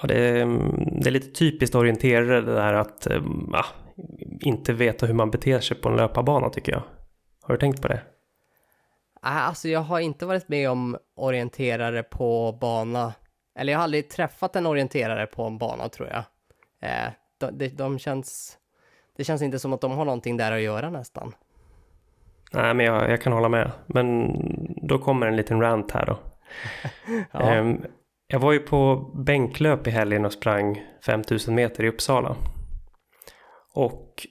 Ja, det, är, det är lite typiskt orienterare det där att ja, inte veta hur man beter sig på en löparbana tycker jag. Har du tänkt på det? Alltså jag har inte varit med om orienterare på bana. Eller jag har aldrig träffat en orienterare på en bana tror jag. Eh, de, de, de känns... Det känns inte som att de har någonting där att göra nästan. Nej, men jag, jag kan hålla med. Men då kommer en liten rant här då. ja. eh, jag var ju på bänklöp i helgen och sprang 5000 meter i Uppsala. Och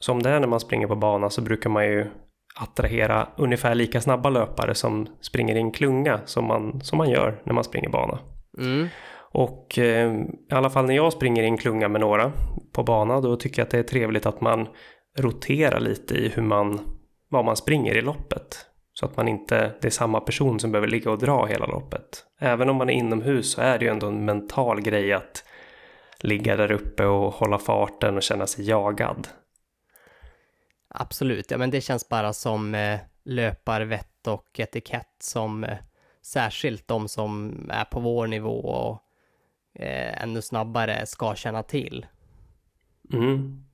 som det är när man springer på bana så brukar man ju attrahera ungefär lika snabba löpare som springer i en klunga som man, som man gör när man springer bana. Mm. Och eh, i alla fall när jag springer i en klunga med några på bana då tycker jag att det är trevligt att man roterar lite i hur man, vad man springer i loppet. Så att man inte, det är samma person som behöver ligga och dra hela loppet. Även om man är inomhus så är det ju ändå en mental grej att ligga där uppe och hålla farten och känna sig jagad. Absolut, ja men det känns bara som eh, löparvett och etikett som eh, särskilt de som är på vår nivå och eh, ännu snabbare ska känna till. Mm.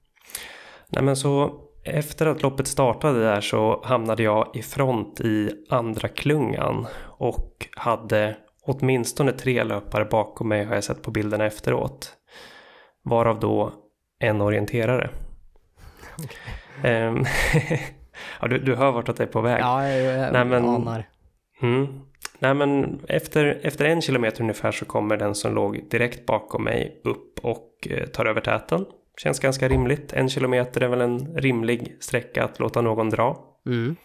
Nej men så efter att loppet startade där så hamnade jag i front i andra klungan och hade åtminstone tre löpare bakom mig har jag sett på bilderna efteråt. Varav då en orienterare. Okay. ja, du, du hör vart det är på väg. Ja, jag, jag Nej, men, anar. Mm, Nej, men efter, efter en kilometer ungefär så kommer den som låg direkt bakom mig upp och eh, tar över täten. Känns ganska rimligt. En kilometer är väl en rimlig sträcka att låta någon dra. Mm.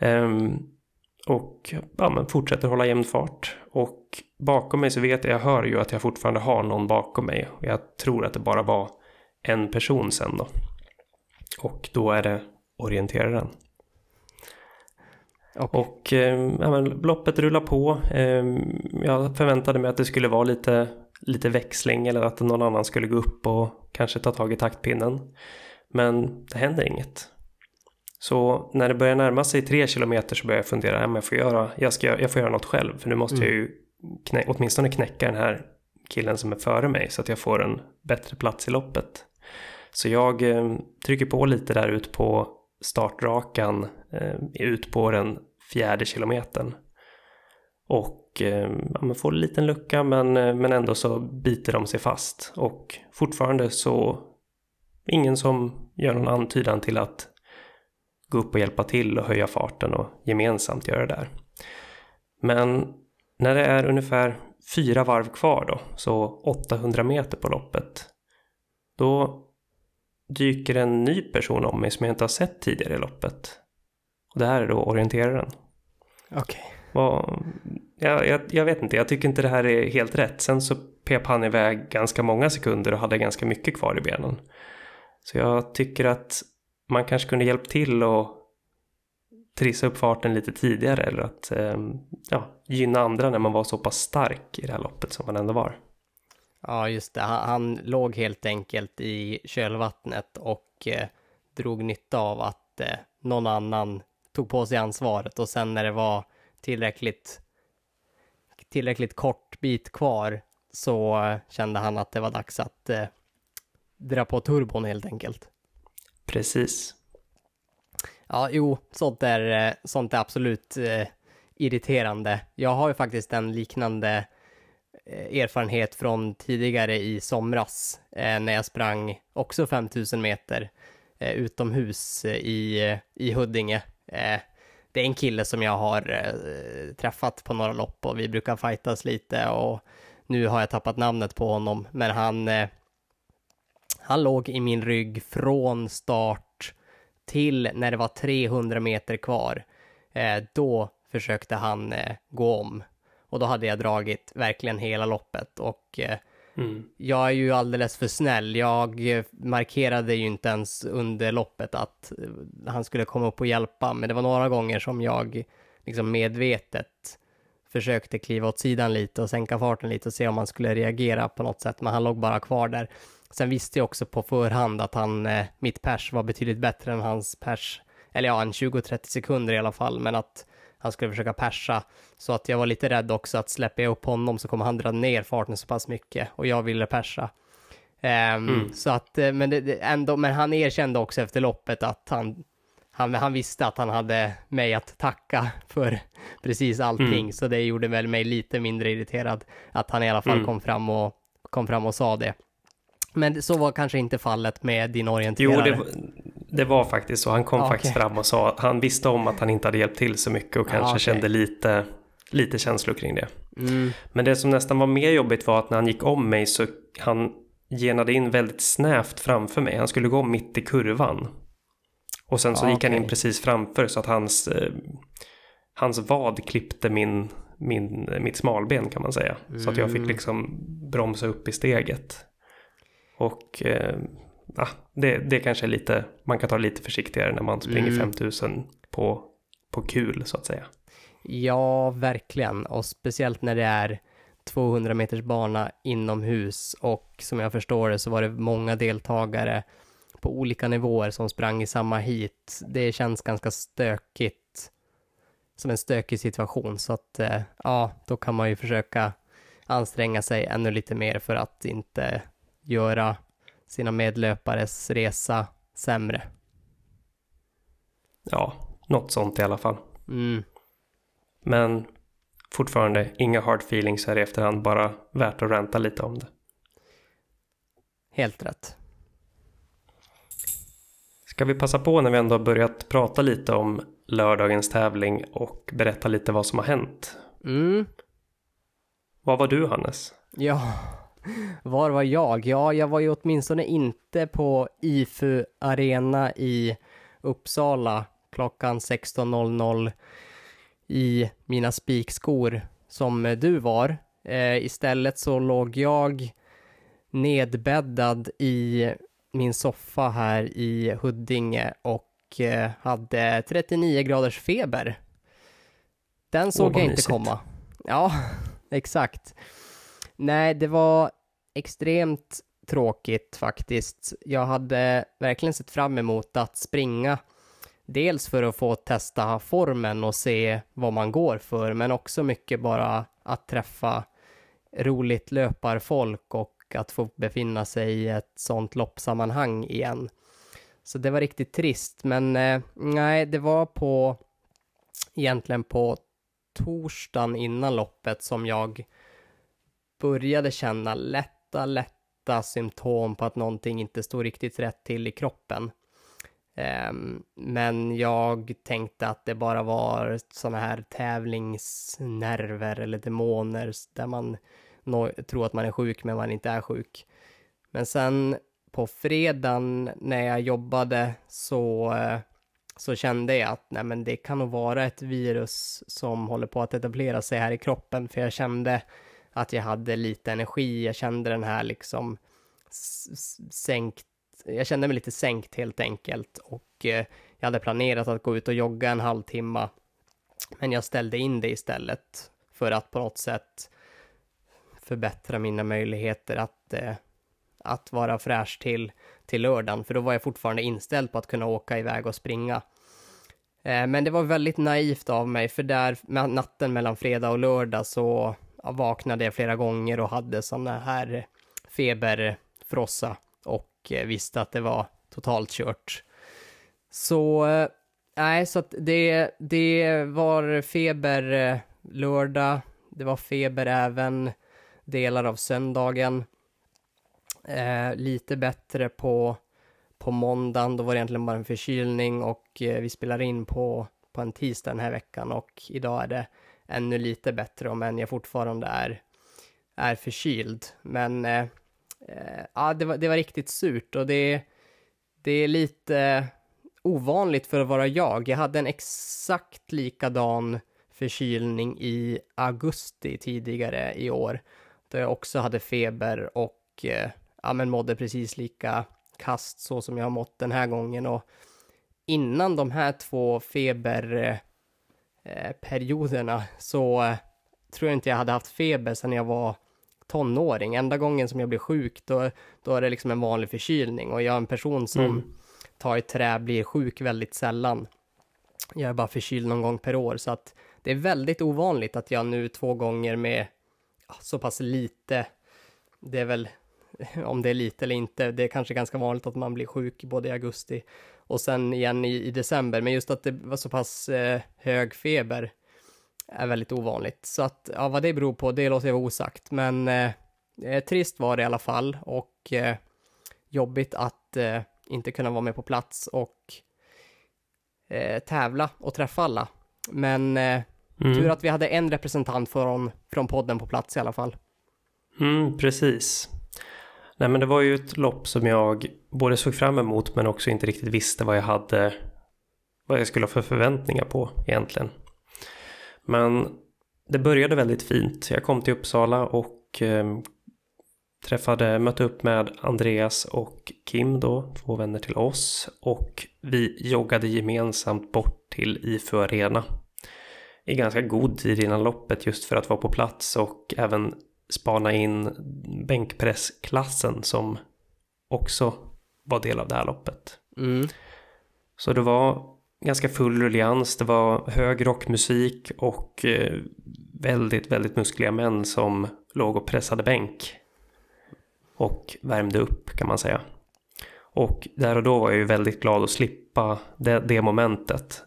Um, och ja, men fortsätter hålla jämn fart. Och bakom mig så vet jag, jag hör ju att jag fortfarande har någon bakom mig. Och jag tror att det bara var en person sen då. Och då är det orienteraren. Okay. Och eh, ja, men, loppet rullar på. Eh, jag förväntade mig att det skulle vara lite, lite växling eller att någon annan skulle gå upp och kanske ta tag i taktpinnen. Men det händer inget. Så när det börjar närma sig tre kilometer så börjar jag fundera, ja, men jag, får göra, jag, ska, jag får göra något själv. För nu måste mm. jag ju knä, åtminstone knäcka den här killen som är före mig så att jag får en bättre plats i loppet. Så jag eh, trycker på lite där ut på startrakan eh, ut på den fjärde kilometern. Och eh, ja, får en liten lucka men, eh, men ändå så biter de sig fast. Och fortfarande så ingen som gör någon antydan till att gå upp och hjälpa till och höja farten och gemensamt göra det där. Men när det är ungefär fyra varv kvar då, så 800 meter på loppet, då dyker en ny person om mig som jag inte har sett tidigare i loppet. Och det här är då orienteraren. Okej. Okay. Jag, jag, jag, vet inte, jag tycker inte det här är helt rätt. Sen så pep han iväg ganska många sekunder och hade ganska mycket kvar i benen. Så jag tycker att man kanske kunde hjälpt till och trissa upp farten lite tidigare eller att ehm, ja, gynna andra när man var så pass stark i det här loppet som man ändå var. Ja, just det. Han, han låg helt enkelt i kölvattnet och eh, drog nytta av att eh, någon annan tog på sig ansvaret och sen när det var tillräckligt tillräckligt kort bit kvar så eh, kände han att det var dags att eh, dra på turbon helt enkelt. Precis. Ja, jo, sånt är, eh, sånt är absolut eh, irriterande. Jag har ju faktiskt en liknande Eh, erfarenhet från tidigare i somras eh, när jag sprang också 5000 meter eh, utomhus i, i Huddinge det är en kille som jag har eh, träffat på några lopp och vi brukar fightas lite och nu har jag tappat namnet på honom, men han eh, han låg i min rygg från start till när det var 300 meter kvar. Eh, då försökte han gå om och då hade jag dragit verkligen hela loppet och eh, mm. jag är ju alldeles för snäll. Jag markerade ju inte ens under loppet att han skulle komma upp och hjälpa, men det var några gånger som jag liksom medvetet försökte kliva åt sidan lite och sänka farten lite och se om han skulle reagera på något sätt, men han låg bara kvar där. Sen visste jag också på förhand att han, eh, mitt pers var betydligt bättre än hans pers, eller ja, en 20-30 sekunder i alla fall, men att han skulle försöka persa. Så att jag var lite rädd också att släpper jag upp honom så kommer han dra ner farten så pass mycket och jag ville persa. Um, mm. Så att, eh, men, det, ändå, men han erkände också efter loppet att han, han, han visste att han hade mig att tacka för precis allting, mm. så det gjorde väl mig lite mindre irriterad att han i alla fall mm. kom, fram och, kom fram och sa det. Men så var kanske inte fallet med din orienterare. Jo, det, det var faktiskt så. Han kom okay. faktiskt fram och sa att han visste om att han inte hade hjälpt till så mycket och kanske okay. kände lite, lite känslor kring det. Mm. Men det som nästan var mer jobbigt var att när han gick om mig så han genade in väldigt snävt framför mig. Han skulle gå mitt i kurvan. Och sen så ja, gick okay. han in precis framför så att hans, eh, hans vad klippte min, min, mitt smalben kan man säga. Mm. Så att jag fick mm. liksom bromsa upp i steget. Och eh, ah, det, det kanske är lite, man kan ta lite försiktigare när man springer mm. 5000 på, på kul så att säga. Ja, verkligen. Och speciellt när det är 200 meters bana inomhus och som jag förstår det så var det många deltagare på olika nivåer som sprang i samma hit. Det känns ganska stökigt, som en stökig situation, så att eh, ja, då kan man ju försöka anstränga sig ännu lite mer för att inte göra sina medlöpares resa sämre. Ja, något sånt i alla fall. Mm. Men fortfarande inga hard feelings här i efterhand, bara värt att ränta lite om det. Helt rätt. Ska vi passa på när vi ändå har börjat prata lite om lördagens tävling och berätta lite vad som har hänt? Mm. Vad var du Hannes? Ja, var var jag? Ja, jag var ju åtminstone inte på IFU Arena i Uppsala klockan 16.00 i mina spikskor som du var. Eh, istället så låg jag nedbäddad i min soffa här i Huddinge och eh, hade 39 graders feber. Den såg oh, jag inte mysigt. komma. Ja, exakt. Nej, det var extremt tråkigt faktiskt. Jag hade verkligen sett fram emot att springa. Dels för att få testa formen och se vad man går för, men också mycket bara att träffa roligt löparfolk och att få befinna sig i ett sånt loppsammanhang igen. Så det var riktigt trist, men eh, nej, det var på egentligen på torsdagen innan loppet som jag började känna lätt lätta, lätta symptom på att någonting inte stod riktigt rätt till i kroppen. Um, men jag tänkte att det bara var sådana här tävlingsnerver eller demoner där man no tror att man är sjuk men man inte är sjuk. Men sen på fredagen när jag jobbade så, eh, så kände jag att nej, men det kan nog vara ett virus som håller på att etablera sig här i kroppen för jag kände att jag hade lite energi, jag kände den här liksom sänkt, jag kände mig lite sänkt helt enkelt och eh, jag hade planerat att gå ut och jogga en halvtimme men jag ställde in det istället för att på något sätt förbättra mina möjligheter att, eh, att vara fräsch till, till lördagen, för då var jag fortfarande inställd på att kunna åka iväg och springa. Eh, men det var väldigt naivt av mig, för där natten mellan fredag och lördag så vaknade jag flera gånger och hade sådana här feberfrossa och eh, visste att det var totalt kört. Så eh, nej, så att det, det var feber eh, lördag, det var feber även delar av söndagen. Eh, lite bättre på, på måndagen, då var det egentligen bara en förkylning och eh, vi spelar in på, på en tisdag den här veckan och idag är det ännu lite bättre om än jag fortfarande är, är förkyld. Men eh, eh, ja, det var, det var riktigt surt och det, det är lite ovanligt för att vara jag. Jag hade en exakt likadan förkylning i augusti tidigare i år då jag också hade feber och eh, ja, men mådde precis lika kast så som jag har mått den här gången och innan de här två feber... Eh, eh, så eh, tror jag inte jag hade haft feber sedan jag var tonåring. Enda gången som jag blir sjuk, då, då är det liksom en vanlig förkylning och jag är en person som mm. tar i trä, blir sjuk väldigt sällan. Jag är bara förkyld någon gång per år, så att det är väldigt ovanligt att jag nu två gånger med så pass lite, det är väl om det är lite eller inte, det är kanske ganska vanligt att man blir sjuk både i augusti och sen igen i, i december, men just att det var så pass eh, hög feber är väldigt ovanligt. Så att, ja, vad det beror på, det låter jag vara osagt, men eh, eh, trist var det i alla fall och eh, jobbigt att eh, inte kunna vara med på plats och eh, tävla och träffa alla. Men eh, mm. tur att vi hade en representant från, från podden på plats i alla fall. Mm, precis. Nej men det var ju ett lopp som jag både såg fram emot men också inte riktigt visste vad jag hade vad jag skulle ha för förväntningar på egentligen. Men det började väldigt fint. Jag kom till Uppsala och eh, träffade, mötte upp med Andreas och Kim då, två vänner till oss. Och vi joggade gemensamt bort till IFU Arena. I ganska god tid innan loppet just för att vara på plats och även spana in bänkpressklassen som också var del av det här loppet. Mm. Så det var ganska full rullians, det var hög rockmusik och eh, väldigt, väldigt muskliga män som låg och pressade bänk. Och värmde upp kan man säga. Och där och då var jag ju väldigt glad att slippa det, det momentet.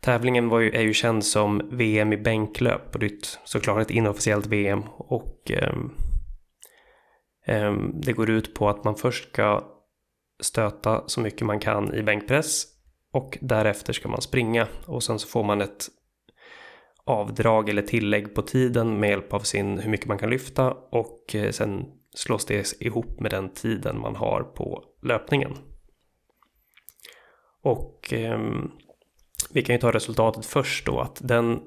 Tävlingen var ju, är ju känd som VM i bänklöp och det är såklart ett inofficiellt VM och um, um, det går ut på att man först ska stöta så mycket man kan i bänkpress och därefter ska man springa och sen så får man ett avdrag eller tillägg på tiden med hjälp av sin hur mycket man kan lyfta och eh, sen slås det ihop med den tiden man har på löpningen. Och um, vi kan ju ta resultatet först då att den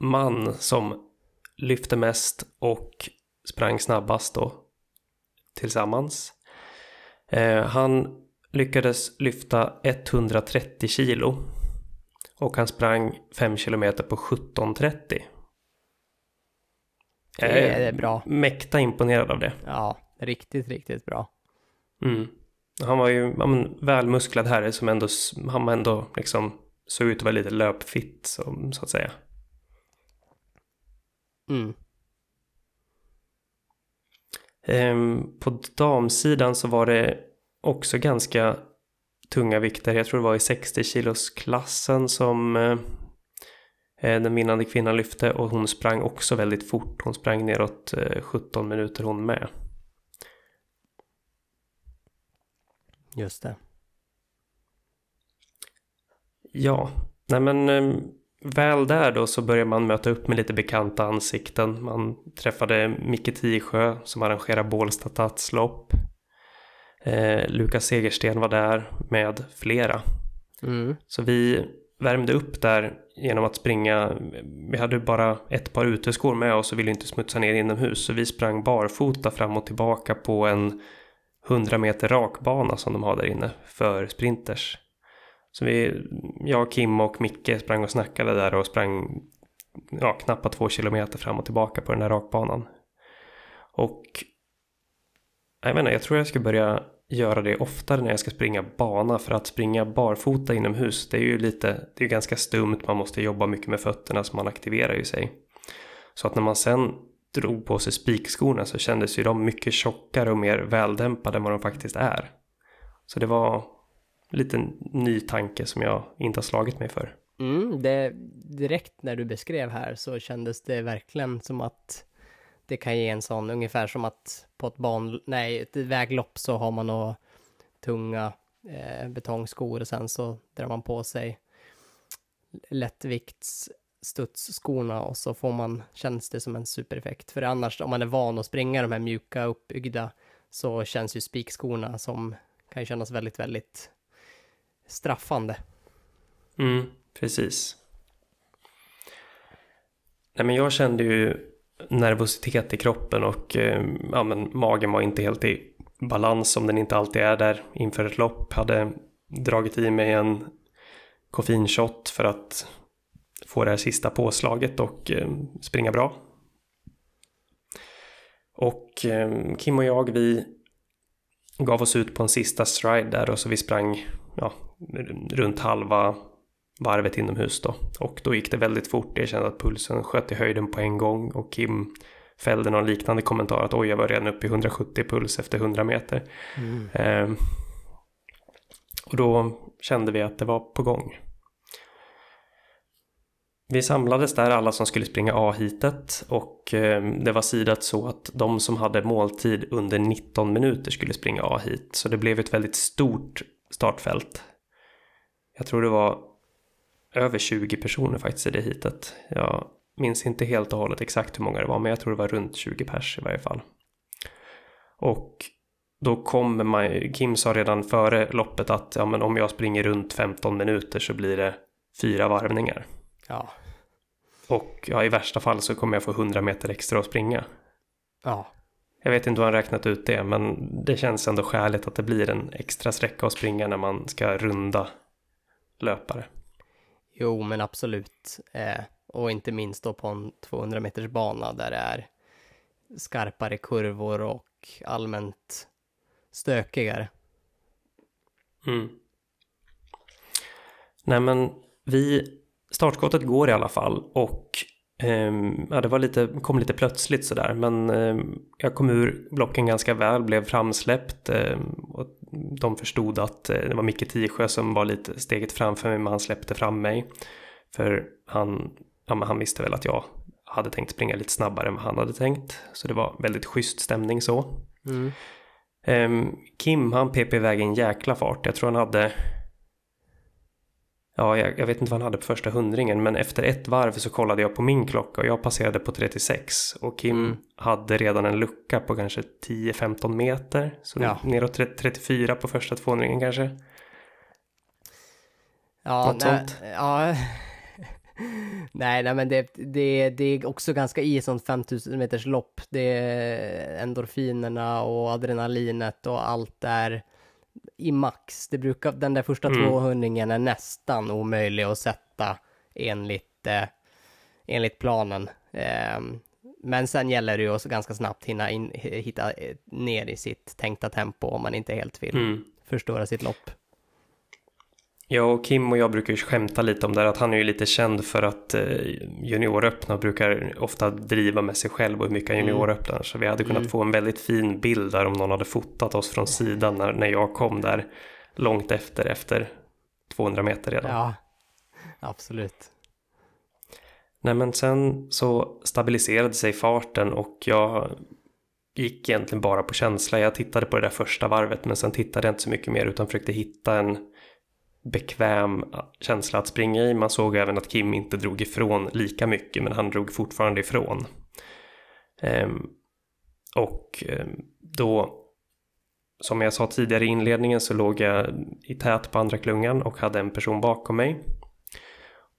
man som lyfte mest och sprang snabbast då tillsammans. Eh, han lyckades lyfta 130 kilo och han sprang 5 kilometer på 17.30. Det är bra. Mäkta imponerad av det. Ja, riktigt, riktigt bra. Mm. Han var ju en välmusklad herre som ändå, han var ändå liksom såg ut att vara lite löpfitt som, så att säga. Mm. Ehm, på damsidan så var det också ganska tunga vikter. Jag tror det var i 60 kilos klassen som eh, eh, den vinnande kvinnan lyfte och hon sprang också väldigt fort. Hon sprang neråt eh, 17 minuter hon med. Just det. Ja, nej men eh, väl där då så börjar man möta upp med lite bekanta ansikten. Man träffade Micke Tisjö som arrangerar Bålsta Stadslopp. Eh, Lukas Segersten var där med flera. Mm. Så vi värmde upp där genom att springa. Vi hade bara ett par uteskor med oss och ville inte smutsa ner inomhus. Så vi sprang barfota fram och tillbaka på en 100 meter rakbana som de har där inne för sprinters. Så vi, jag, Kim och Micke sprang och snackade där och sprang ja, knappt två kilometer fram och tillbaka på den där rakbanan. Och jag menar, jag tror jag ska börja göra det oftare när jag ska springa bana för att springa barfota inomhus det är ju lite, det är ganska stumt, man måste jobba mycket med fötterna så man aktiverar ju sig. Så att när man sen drog på sig spikskorna så kändes ju de mycket tjockare och mer väldämpade än vad de faktiskt är. Så det var liten ny tanke som jag inte har slagit mig för. Mm, det, direkt när du beskrev här så kändes det verkligen som att det kan ge en sån, ungefär som att på ett ban, nej, ett väglopp så har man några tunga eh, betongskor och sen så drar man på sig lättvikts studsskorna och så får man, känns det som en supereffekt. För annars, om man är van att springa de här mjuka uppbyggda, så känns ju spikskorna som kan kännas väldigt, väldigt straffande. Mm, precis. Nej, men jag kände ju nervositet i kroppen och eh, ja, men magen var inte helt i balans som den inte alltid är där inför ett lopp. Hade dragit i mig en koffeinshot för att få det här sista påslaget och eh, springa bra. Och eh, Kim och jag vi gav oss ut på en sista stride där och så vi sprang ja, runt halva varvet inomhus då. Och då gick det väldigt fort. Jag kände att pulsen sköt i höjden på en gång och Kim fällde någon liknande kommentar att oj, jag var redan uppe i 170 puls efter 100 meter. Mm. Eh, och då kände vi att det var på gång. Vi samlades där alla som skulle springa A-hitet och eh, det var sidat så att de som hade måltid under 19 minuter skulle springa A-hit. Så det blev ett väldigt stort startfält. Jag tror det var över 20 personer faktiskt i det hitet. Jag minns inte helt och hållet exakt hur många det var men jag tror det var runt 20 pers i varje fall. Och då kommer man, Kim sa redan före loppet att ja, men om jag springer runt 15 minuter så blir det fyra varvningar. Ja. Och ja, i värsta fall så kommer jag få 100 meter extra att springa. Ja. Jag vet inte hur han räknat ut det, men det känns ändå skäligt att det blir en extra sträcka att springa när man ska runda löpare. Jo, men absolut. Eh, och inte minst då på en 200 meters bana där det är skarpare kurvor och allmänt stökigare. Mm. Nej, men vi startskottet går i alla fall och eh, ja, det var lite, kom lite plötsligt sådär men eh, jag kom ur blocken ganska väl, blev framsläppt eh, och de förstod att eh, det var Micke Tisjö som var lite steget framför mig men han släppte fram mig för han, ja, han visste väl att jag hade tänkt springa lite snabbare än vad han hade tänkt så det var väldigt schysst stämning så. Mm. Ehm, Kim han pep iväg en jäkla fart, jag tror han hade Ja, jag, jag, vet inte vad han hade på första hundringen, men efter ett varv så kollade jag på min klocka och jag passerade på 36 och Kim mm. hade redan en lucka på kanske 10-15 meter. Så ja. neråt 34 på första 200 kanske. Ja, Något nej, sånt. Ja. nej, nej, men det, det, det är också ganska i sånt 5000 meters lopp. Det är endorfinerna och adrenalinet och allt där i max. Det brukar, den där första mm. 200 är nästan omöjlig att sätta enligt, eh, enligt planen. Eh, men sen gäller det ju att ganska snabbt hinna in, hitta eh, ner i sitt tänkta tempo om man inte helt vill mm. förstöra sitt lopp. Ja, och Kim och jag brukar ju skämta lite om det här att han är ju lite känd för att eh, junioröppna brukar ofta driva med sig själv och hur mycket han mm. junioröppnar. Så vi hade kunnat mm. få en väldigt fin bild där om någon hade fotat oss från sidan när, när jag kom där långt efter, efter 200 meter redan. Ja, absolut. Nej, men sen så stabiliserade sig farten och jag gick egentligen bara på känsla. Jag tittade på det där första varvet men sen tittade jag inte så mycket mer utan försökte hitta en bekväm känsla att springa i. Man såg även att Kim inte drog ifrån lika mycket men han drog fortfarande ifrån. Ehm, och ehm, då, som jag sa tidigare i inledningen så låg jag i tät på andra klungan och hade en person bakom mig.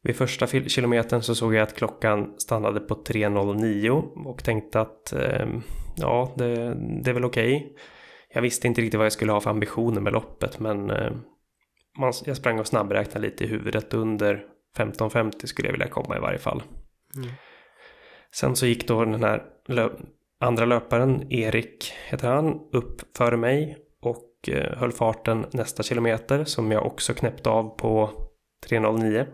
Vid första kilometern så såg jag att klockan stannade på 3.09 och tänkte att ehm, ja, det, det är väl okej. Okay. Jag visste inte riktigt vad jag skulle ha för ambitioner med loppet men man, jag sprang och snabbräknade lite i huvudet under 15.50 skulle jag vilja komma i varje fall. Mm. Sen så gick då den här lö andra löparen, Erik heter han, upp före mig och eh, höll farten nästa kilometer som jag också knäppte av på 3.09.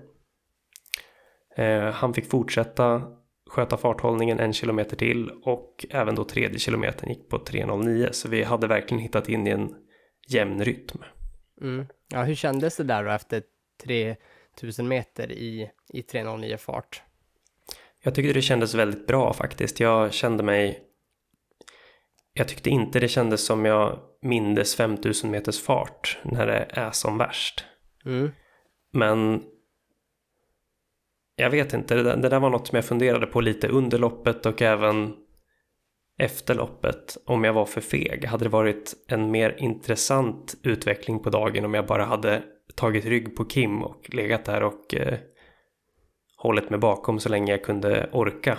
Eh, han fick fortsätta sköta farthållningen en kilometer till och även då tredje kilometern gick på 3.09 så vi hade verkligen hittat in i en jämn rytm. Mm. Ja, hur kändes det där då efter 3000 meter i, i 309 fart? Jag tyckte det kändes väldigt bra faktiskt. Jag kände mig... Jag tyckte inte det kändes som jag mindes 5000 meters fart när det är som värst. Mm. Men jag vet inte, det där, det där var något som jag funderade på lite under loppet och även efter loppet om jag var för feg. Hade det varit en mer intressant utveckling på dagen om jag bara hade tagit rygg på Kim och legat där och eh, hållit mig bakom så länge jag kunde orka.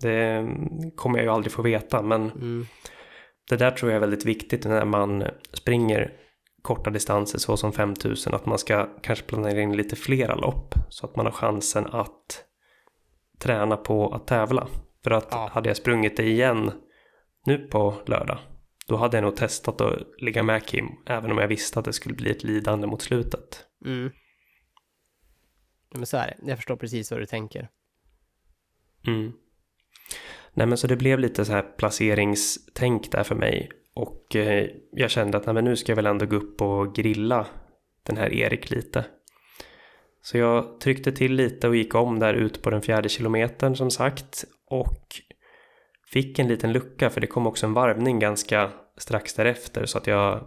Det kommer jag ju aldrig få veta men mm. det där tror jag är väldigt viktigt när man springer korta distanser så som 5000 att man ska kanske planera in lite flera lopp så att man har chansen att träna på att tävla. För att ja. hade jag sprungit det igen nu på lördag, då hade jag nog testat att ligga med Kim, även om jag visste att det skulle bli ett lidande mot slutet. Mm. Men så är det, jag förstår precis vad du tänker. Mm. Nej men så det blev lite så här placeringstänk där för mig. Och eh, jag kände att nej, men nu ska jag väl ändå gå upp och grilla den här Erik lite. Så jag tryckte till lite och gick om där ut på den fjärde kilometern som sagt. Och fick en liten lucka för det kom också en varvning ganska strax därefter så att jag,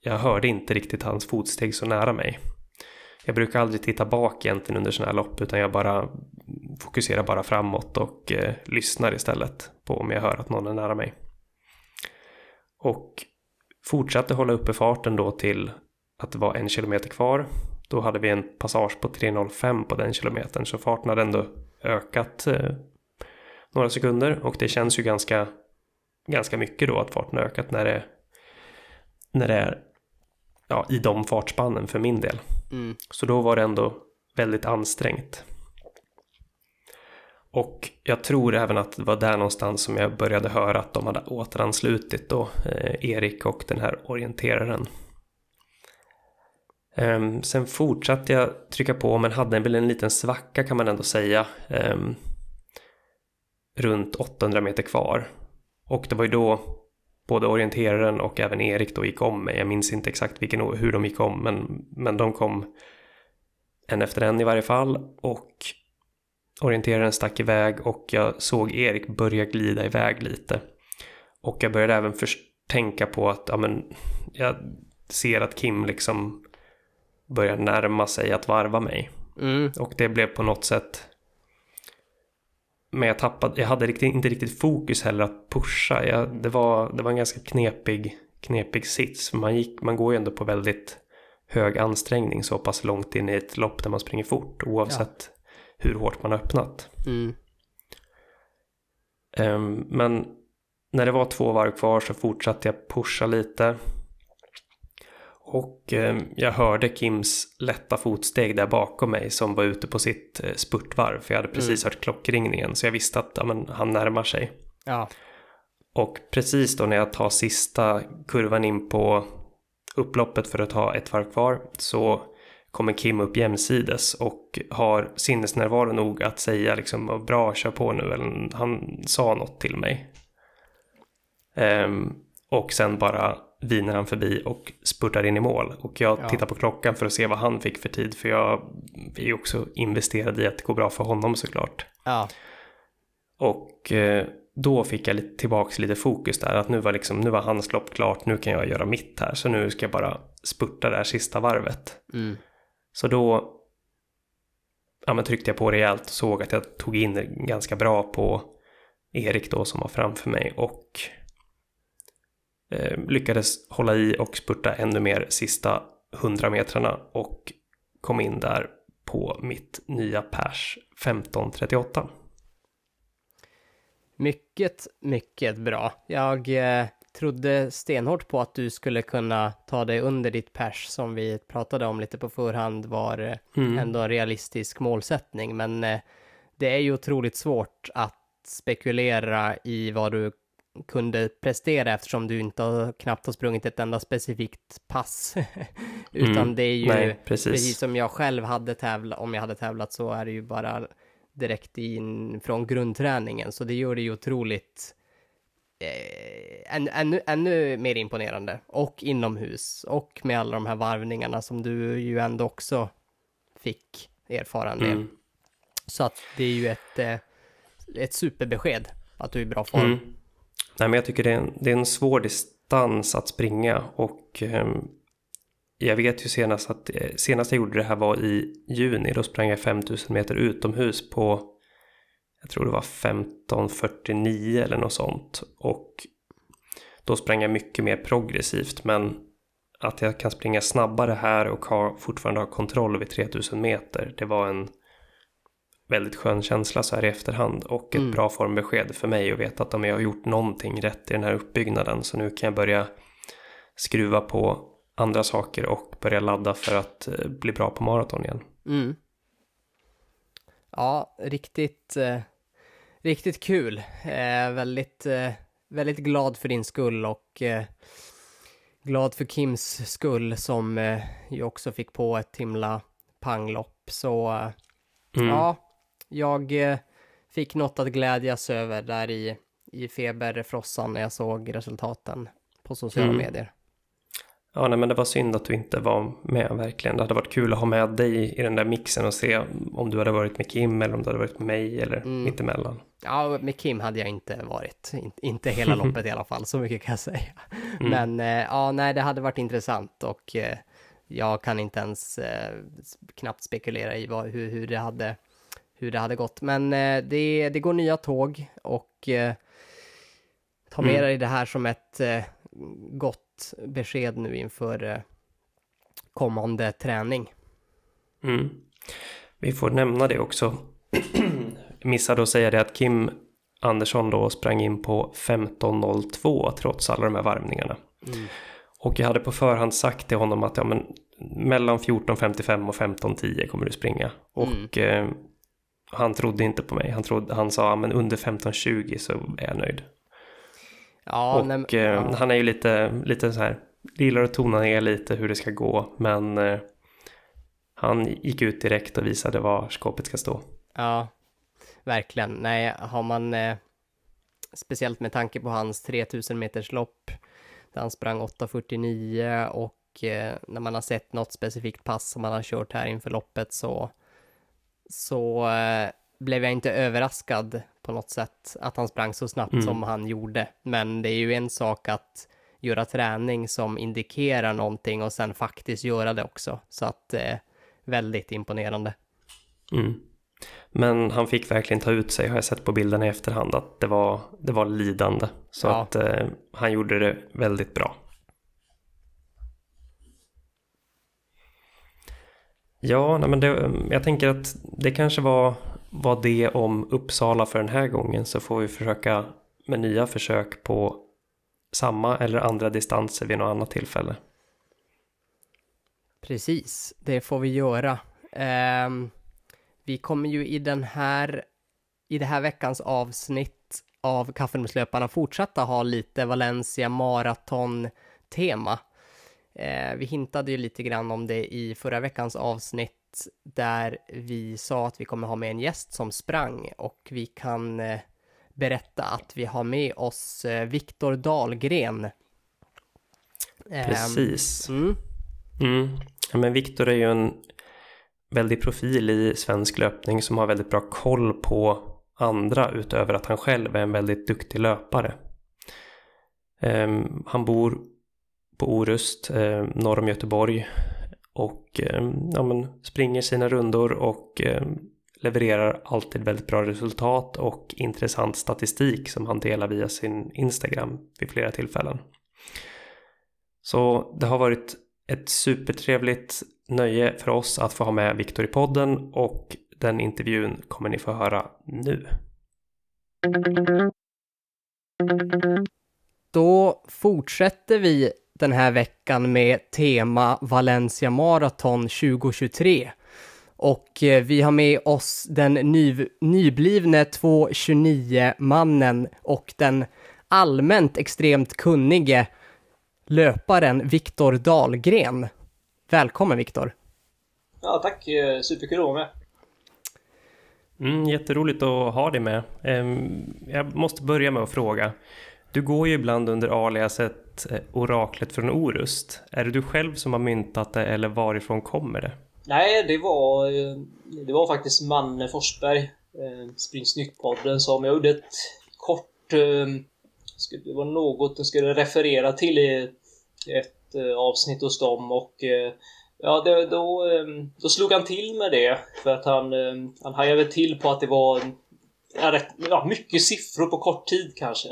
jag hörde inte riktigt hans fotsteg så nära mig. Jag brukar aldrig titta bak egentligen under sådana här lopp utan jag bara fokuserar bara framåt och eh, lyssnar istället på om jag hör att någon är nära mig. Och fortsatte hålla uppe farten då till att det var en kilometer kvar. Då hade vi en passage på 3.05 på den kilometern så farten hade ändå ökat eh, några sekunder och det känns ju ganska, ganska mycket då att farten har ökat när det, när det är ja, i de fartspannen för min del. Mm. Så då var det ändå väldigt ansträngt. Och jag tror även att det var där någonstans som jag började höra att de hade återanslutit då eh, Erik och den här orienteraren. Um, sen fortsatte jag trycka på men hade väl en liten svacka kan man ändå säga. Um, runt 800 meter kvar. Och det var ju då både orienteraren och även Erik då gick om mig. Jag minns inte exakt vilken, hur de gick om men, men de kom en efter en i varje fall. Och orienteraren stack iväg och jag såg Erik börja glida iväg lite. Och jag började även först tänka på att ja, men, jag ser att Kim liksom börjar närma sig att varva mig. Mm. Och det blev på något sätt men jag tappade, jag hade riktigt, inte riktigt fokus heller att pusha. Jag, det, var, det var en ganska knepig, knepig sits. Man, gick, man går ju ändå på väldigt hög ansträngning så pass långt in i ett lopp där man springer fort oavsett ja. hur hårt man har öppnat. Mm. Um, men när det var två varv kvar så fortsatte jag pusha lite. Och eh, jag hörde Kims lätta fotsteg där bakom mig som var ute på sitt eh, spurtvarv. För jag hade precis mm. hört klockringningen så jag visste att ja, men, han närmar sig. Ja. Och precis då när jag tar sista kurvan in på upploppet för att ta ett varv kvar så kommer Kim upp jämsides och har sinnesnärvaro nog att säga liksom bra kör på nu eller han sa något till mig. Um, och sen bara viner han förbi och spurtar in i mål. Och jag ja. tittar på klockan för att se vad han fick för tid. För jag är ju också investerad i att det går bra för honom såklart. Ja. Och eh, då fick jag lite, tillbaks lite fokus där. Att nu var, liksom, nu var hans lopp klart, nu kan jag göra mitt här. Så nu ska jag bara spurta det här sista varvet. Mm. Så då ja, men tryckte jag på rejält och såg att jag tog in ganska bra på Erik då som var framför mig. Och eh, lyckades hålla i och spurta ännu mer sista 100 metrarna och kom in där på mitt nya pers 15.38. Mycket, mycket bra. Jag eh, trodde stenhårt på att du skulle kunna ta dig under ditt pers som vi pratade om lite på förhand var eh, mm. ändå en realistisk målsättning. Men eh, det är ju otroligt svårt att spekulera i vad du kunde prestera eftersom du inte har, knappt har sprungit ett enda specifikt pass. Utan mm, det är ju nej, precis. precis. som jag själv hade tävlat, om jag hade tävlat så är det ju bara direkt in från grundträningen. Så det gör det ju otroligt eh, än, ännu, ännu mer imponerande. Och inomhus och med alla de här varvningarna som du ju ändå också fick erfara en del. Mm. Så att det är ju ett, eh, ett superbesked att du är i bra form. Mm. Nej, men jag tycker det är, en, det är en svår distans att springa och eh, jag vet ju senast att eh, senast jag gjorde det här var i juni. Då sprang jag 5000 meter utomhus på jag tror det var 15.49 eller något sånt. Och då sprang jag mycket mer progressivt. Men att jag kan springa snabbare här och ha, fortfarande ha kontroll vid 3000 meter. Det var en väldigt skön känsla så här i efterhand och ett mm. bra formbesked för mig att veta att om jag har gjort någonting rätt i den här uppbyggnaden så nu kan jag börja skruva på andra saker och börja ladda för att eh, bli bra på maraton igen. Mm. Ja, riktigt, eh, riktigt kul. Eh, väldigt, eh, väldigt glad för din skull och eh, glad för Kims skull som eh, ju också fick på ett himla panglopp Så Mm. ja, jag eh, fick något att glädjas över där i, i feberfrossan när jag såg resultaten på sociala Mm. medier. Ja, nej, men det var synd att du inte var med verkligen. Det hade varit kul att ha med dig i den där mixen och se om du hade varit med Kim eller om du hade varit med mig eller Mm. mittemellan. Ja, med Kim hade jag inte varit, In, inte hela loppet i alla fall, så mycket kan jag säga. Mm. Men eh, ja, nej, det hade varit intressant och eh, jag kan inte ens eh, knappt spekulera i vad, hur, hur, det hade, hur det hade gått. Men eh, det, det går nya tåg och eh, ta med Mm. dig det här som ett eh, gott besked nu inför eh, kommande träning. Mm. Vi får nämna det också. Missade att säga det att Kim Andersson då sprang in på 15.02 trots alla de här varvningarna. Mm. Och jag hade på förhand sagt till honom att ja, men, mellan 14.55 och 15.10 kommer du springa. Och eh, han trodde inte på mig. Han, trodde, han sa men under 15.20 så är jag nöjd. Ja, och nej, men- eh, ja. han är ju lite, lite så här, gillar att tona ner lite hur det ska gå. Men eh, han gick ut direkt och visade var skåpet ska stå. Ja, verkligen. Nej, har man eh, speciellt med tanke på hans 3000 meters lopp där han sprang 8.49 och eh, när man har sett något specifikt pass som han har kört här inför loppet så så eh, blev jag inte överraskad på något sätt att han sprang så snabbt Mm. som han gjorde. Men det är ju en sak att göra träning som indikerar någonting och sen faktiskt göra det också. Så att eh, väldigt imponerande. Mm. Men han fick verkligen ta ut sig har jag sett på bilderna i efterhand att det var, det var lidande. Så Ja. att eh, han gjorde det väldigt bra. Ja, nej, men det, jag tänker att det kanske var, var det om Uppsala för den här gången så får vi försöka med nya försök på samma eller andra distanser vid något annat tillfälle. Precis, det får vi göra. Um, vi kommer ju i den här, i det här veckans avsnitt av Kaffemedslöparna fortsätta ha lite Valencia maraton-tema. Eh, vi hintade ju lite grann om det i förra veckans avsnitt där vi sa att vi kommer ha med en gäst som sprang och vi kan eh, berätta att vi har med oss eh, Viktor Dahlgren. Ehm, Precis. Mm, Mm. Ja, men Viktor är ju en väldig profil i svensk löpning som har väldigt bra koll på andra utöver att han själv är en väldigt duktig löpare. Ehm, han bor på Orust eh, norr om Göteborg och eh, ja, men, springer sina rundor och eh, levererar alltid väldigt bra resultat och intressant statistik som han delar via sin Instagram vid flera tillfällen. Så det har varit ett supertrevligt nöje för oss att få ha med Viktor i podden och den intervjun kommer ni få höra nu. Då fortsätter vi den här veckan med tema Valencia Marathon 2023. Och eh, vi har med oss den ny, nyblivne 2.29-mannen och den allmänt extremt kunnige löparen Viktor Dahlgren. Välkommen Viktor! Ja, tack. Eh, Superkul att vara med. Mm, jätteroligt att ha dig med. Ehm, Jag måste börja med att fråga. Du går ju ibland under aliaset Eh, oraklet från Orust. Är det du själv som har myntat det eller varifrån kommer det? Nej, det var, eh, det var faktiskt Manne Forsberg, eh, Spring Snyggt-podden, som jag gjorde ett kort... Det var något jag skulle referera till i ett avsnitt hos dem och Ja, det, då, då slog han till med det för att han, han hajade till på att det var ja, rätt, ja, mycket siffror på kort tid kanske.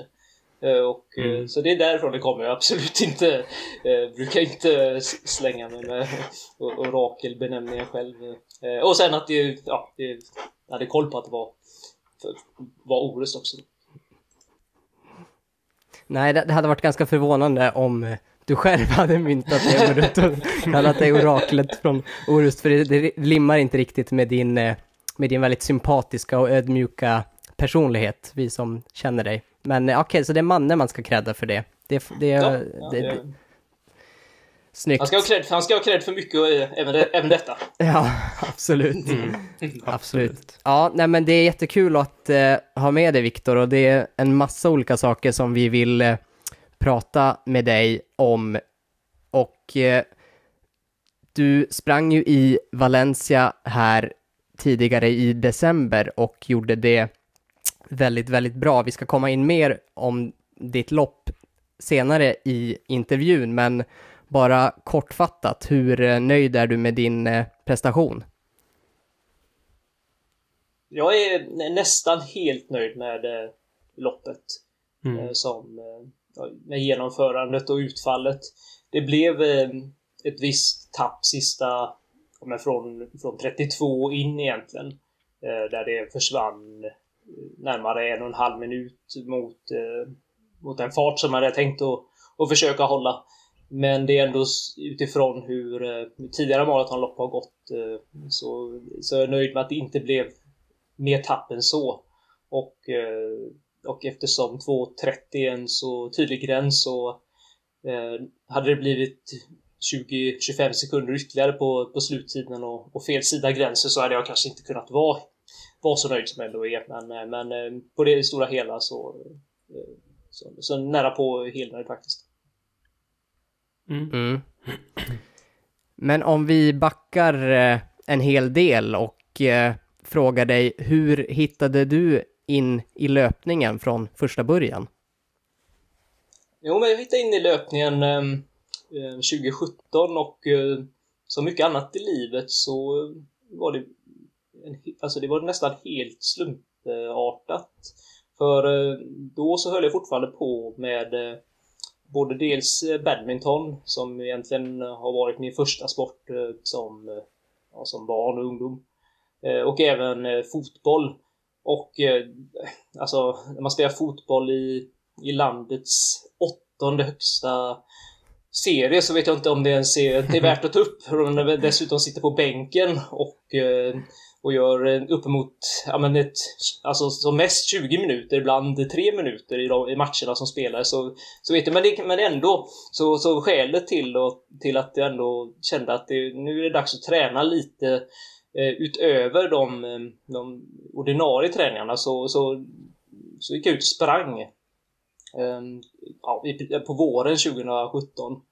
Eh, Och, eh, Mm. Så det är därifrån det kommer. Jag absolut inte, eh, brukar inte slänga mig med orakelbenämningar själv. Eh, Och sen att det, ja, det, hade koll på att det var, var Orust också. Nej, det, hade varit ganska förvånande om eh, du själv hade myntat det och du kallat det oraklet från Orust, för det, det limmar inte riktigt med din, med din väldigt sympatiska och ödmjuka personlighet, vi som känner dig. Men eh, okej, så det är mannen man ska credda för det. Det, det, Ja, det, ja, det, det, Snyggt. Han ska ha cred, han ska ha cred för mycket, eh, även, det, även detta. Ja, absolut. Mm. Absolut. Ja, nej men det är jättekul att eh, ha med dig Viktor och det är en massa olika saker som vi vill eh, prata med dig om. Och eh, du sprang ju i Valencia här tidigare i december och gjorde det väldigt, väldigt bra. Vi ska komma in mer om ditt lopp senare i intervjun, men bara kortfattat, hur eh, nöjd är du med din eh, prestation? Jag är nä- nästan helt nöjd med eh, loppet. Mm. Som, med genomförandet och utfallet. Det blev ett visst tapp sista, men från, från 32 in egentligen. Där det försvann närmare en och en halv minut mot, eh, mot den fart som man hade tänkt att, att försöka hålla. Men det är ändå utifrån hur, eh, tidigare maratonlopp har gått eh, så, så är jag nöjd med att det inte blev mer tapp än så. Och, eh, och eftersom 2.30 är en så tydlig gräns så eh, hade det blivit 20-25 sekunder ytterligare på, på sluttiden och, och fel sida gränsen så hade jag kanske inte kunnat vara, vara så nöjd som är. Men, eh, men eh, på det stora hela så, eh, så, så nära på helnöjd faktiskt. Mm. Mm. Men om vi backar en hel del och frågar dig, hur hittade du in i löpningen från första början? Jo, men jag hittade in i löpningen eh, eh, 2017 och eh, som mycket annat i livet så var det, en, alltså det var nästan helt slumpartat. För eh, då så höll jag fortfarande på med eh, både dels eh, badminton som egentligen har varit min första sport som, ja, som barn och ungdom. Och även fotboll. Och alltså när man spelar fotboll i, i landets åttonde högsta serie så vet jag inte om det ens är, det är värt att ta upp. Om dessutom sitter på bänken och, och gör uppemot, ja men ett, alltså som mest 20 minuter, ibland 3 minuter i, de, i matcherna som spelar så, så vet jag, men, det, men ändå så, så skälet till, och, till att jag ändå kände att det, nu är det dags att träna lite eh, utöver de, eh, de ordinarie träningarna så, så, så gick jag ut och sprang eh, ja, på våren 2017.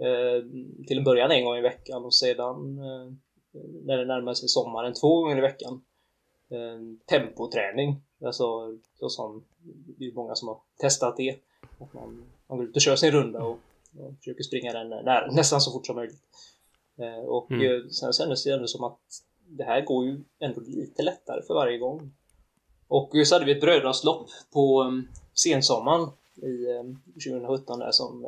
Eh, till en början en gång i veckan och sedan eh, när det närmade sig sommaren två gånger i veckan. Eh, tempoträning, alltså så som det är många som har testat det. Att man, man går ut och kör sin runda och, och försöker springa den när, nästan så fort som möjligt. Eh, och Mm. eh, sen kändes det ändå som att det här går ju ändå lite lättare för varje gång. Och så hade vi ett brödraslopp på sensommaren i um, 2017 där som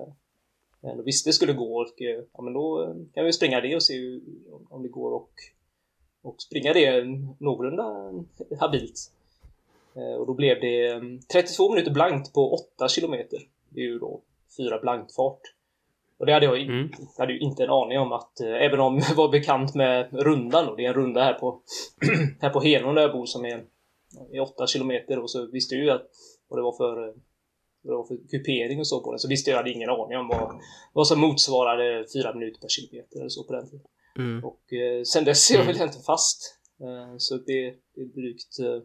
ändå visste skulle gå och uh, ja men då uh, kan vi springa det och se hur, om, det går och, och springa det någorlunda habilt. Eh, och då blev det um, 32 minuter blankt på 8 kilometer. Det är ju då fyra blankfart. Och det hade jag, Mm. hade ju inte en aning om att, eh, även om jag var bekant med rundan och det är en runda här på, här på Henån där jag bor som är, är 8 kilometer och så visste jag ju att, vad det var för, eh, vad det var för kupering och så på den, så visste jag, hade ingen aning om vad, vad som motsvarade 4 minuter per kilometer eller så på den tiden. Mm. Och eh, sen dess är jag väl egentligen fast. Eh, så det, det är drygt, eh,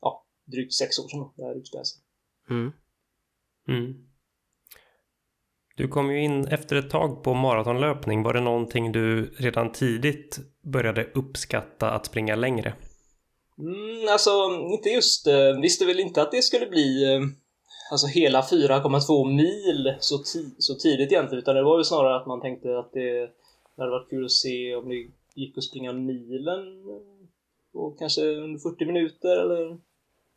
ja, drygt sex år sedan det här utspelade sig. Mm. Mm. Du kom ju in efter ett tag på maratonlöpning. Var det någonting du redan tidigt började uppskatta att springa längre? Mm, alltså, inte just... Eh, visste väl inte att det skulle bli eh, alltså hela 4,2 mil så, ti- så tidigt egentligen, utan det var ju snarare att man tänkte att det, det hade varit kul att se om det gick att springa milen eh, på kanske under 40 minuter eller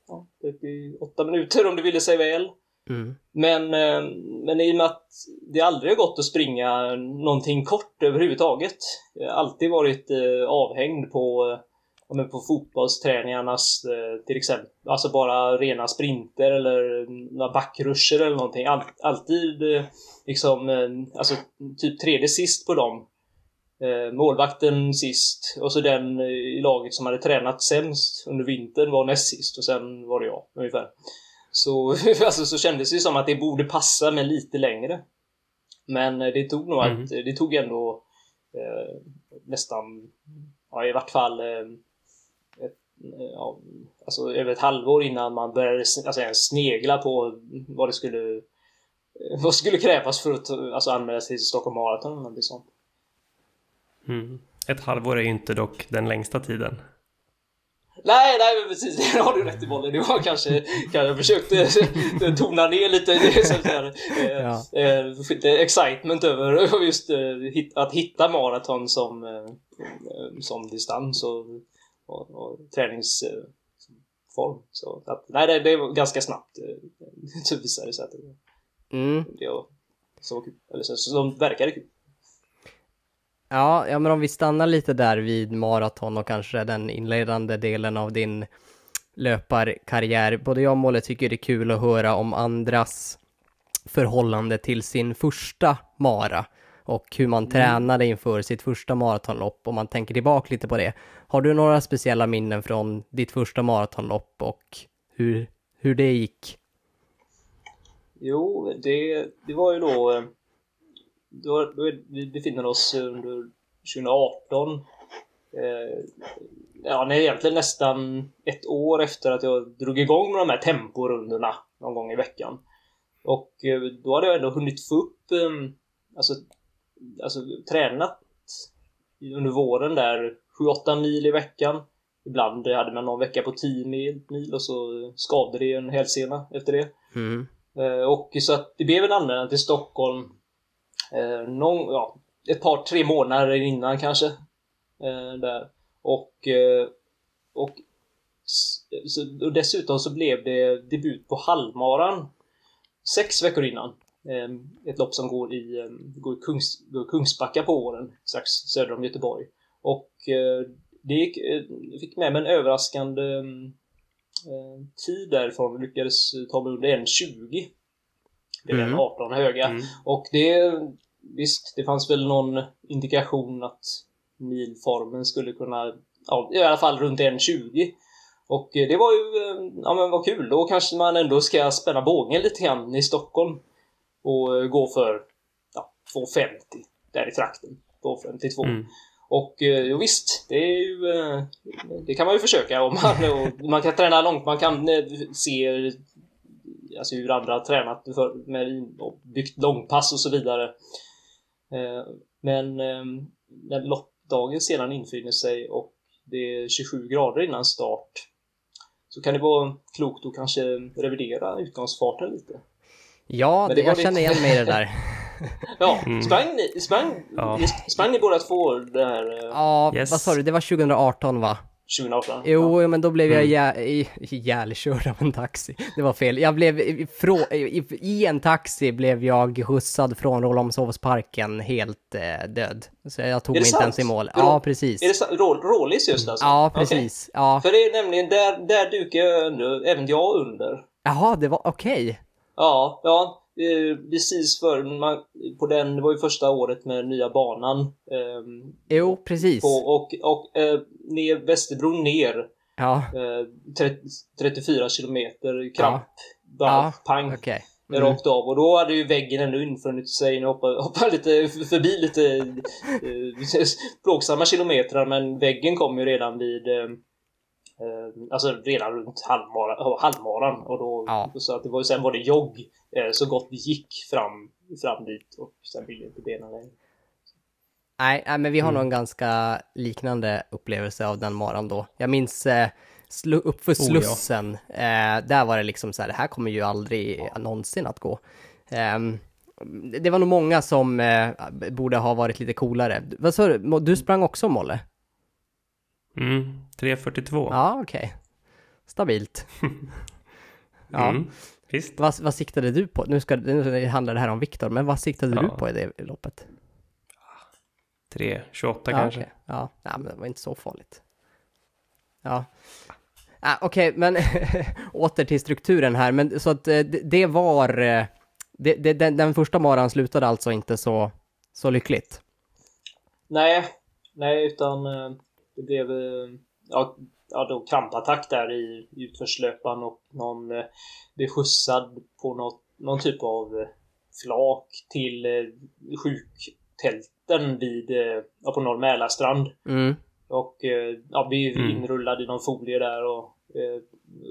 ja, 38 minuter om det ville sig väl. Mm. Men, eh, men i och med att det aldrig har gått att springa någonting kort överhuvudtaget. Jag har alltid varit eh, avhängd på, eh, men på fotbollsträningarnas eh, till exempel. Alltså bara rena sprinter eller några backruscher eller någonting. All, alltid eh, liksom, eh, alltså typ tredje sist på dem. Målvakten sist och så den i laget som hade tränat sämst under vintern var näst sist och sen var det jag ungefär. Så, alltså, så kändes det som att det borde passa med lite längre. Men det tog nog mm. att, det tog ändå eh, nästan, ja i vart fall eh, ja, alltså över ett halvår innan man började alltså, snegla på vad det skulle vad skulle krävas för att alltså, anmäla sig till Stockholm Marathon eller någonting sånt. Mm. Ett halvår är ju inte dock den längsta tiden. Nej, nej men precis, det har du rätt i bollen. Du har kanske, kanske försökt eh, tona ner lite så här, eh, ja. eh, excitement över just eh, att hitta maraton som, eh, som distans och, och, och träningsform. Så att, nej, det, det var ganska snabbt så visade det sig att det, mm. det var så kul. Eller så, så de verkade kul. Ja, ja, men om vi stannar lite där vid maraton och kanske den inledande delen av din löparkarriär. Både jag och Molle tycker det är kul att höra om andras förhållande till sin första mara och hur man mm. tränade inför sitt första maratonlopp om man tänker tillbaka lite på det. Har du några speciella minnen från ditt första maratonlopp och hur, hur det gick? Jo, det, det var ju då eh, då, då vi befinner oss under 2018. Eh, ja, nej, egentligen nästan ett år efter att jag drog igång med de här temporundorna någon gång i veckan. Och eh, då hade jag ändå hunnit få upp, eh, alltså, alltså tränat under våren där 7-8 mil i veckan. Ibland hade man någon vecka på 10 mil, mil och så skavde det en hälsena efter det. Mm. Eh, och så att det blev en anmälan till Stockholm eh, någon, ja, ett par, tre månader innan kanske. Eh, där. Och, och, och dessutom så blev det debut på halvmaran sex veckor innan. Eh, ett lopp som går i, eh, går i Kungs, går Kungsbacka på våren, strax söder om Göteborg. Och det gick, jag fick med mig en överraskande tid därifrån. Vi lyckades ta mig under 1.20 det är mm. 18 höga. Mm. Och det, visst, det fanns väl någon indikation att milformen skulle kunna, ja, i alla fall runt 1,20. Och det var ju, eh, ja men vad kul, då kanske man ändå ska spänna bågen lite grann i Stockholm. Och eh, gå för, ja, 2,50 där i trakten. 2,52. Mm. Och eh, jo, visst, det är ju, det kan man ju försöka om man, man kan träna långt, man kan se alltså hur andra har tränat för, med, och byggt långpass och så vidare. Eh, men ehm, när loppdagen sedan infinner sig och det är 27 grader innan start så kan det vara klokt att kanske revidera utgångsfarten lite. Ja, det jag känner igen mig i det där. ja, mm. sprang ni, sprang, ja. sprang ni båda två det här? Eh? Ja, yes. vad sa du, det var 2018 va? 2018. Jo, ja. men då blev jag mm. ihjälkörd av en taxi. Det var fel. Jag blev, frå, i, i en taxi blev jag skjutsad från Rålambshovsparken helt eh, död. Så jag tog mig sant? inte ens i mål. Ja, precis. Är det Rålis just alltså? Ja, precis. Okay. Ja. För det är nämligen där, där dukar jag under, även jag under. Jaha, det var okej. Okay. Ja, ja eh, precis för man, på den, det var ju första året med nya banan. Eh, jo, precis. På, och och eh, ner, Västerbron ner. Ja. Eh, 30, 34 kilometer kramp. Ja. Bara ja. pang. Okay. Mm. Rakt av och då hade ju väggen ändå infunnit sig. Nu hoppar, hoppar lite förbi lite eh, plågsamma kilometrar men väggen kom ju redan vid Eh, alltså redan runt halvmaran, halvmaran och då ja. så att det var sen var det jogg eh, så gott det gick fram, fram dit och sen ville inte benen längre. Nej, nej, men vi har mm. nog en ganska liknande upplevelse av den maran då. Jag minns eh, slu, uppför Slussen, oh, ja. eh, där var det liksom så här, det här kommer ju aldrig ja. någonsin att gå. Eh, det var nog många som eh, borde ha varit lite coolare. Vad sa du, du sprang också Molle? Mm, 3.42. Ja, okej. Okay. Stabilt. ja. Mm, visst. Vad, vad siktade du på? Nu, ska, nu handlar det här om Viktor, men vad siktade ja. du på i det loppet? 3.28 ja, kanske. Okay. Ja, ja, men det var inte så farligt. Ja. Ah, Okej, okay, men åter till strukturen här, men så att eh, det, det var... Eh, det, det, den, den första maran slutade alltså inte så, så lyckligt? Nej, nej, utan eh, det blev ja, ja, då krampattack där i utförslöpan och någon eh, blev skjutsad på något, någon typ av flak till eh, sjuktälten vid, eh, ja, på Norr Mälarstrand. Mm. Och eh, ja, vi Mm. inrullade i någon folie där och eh,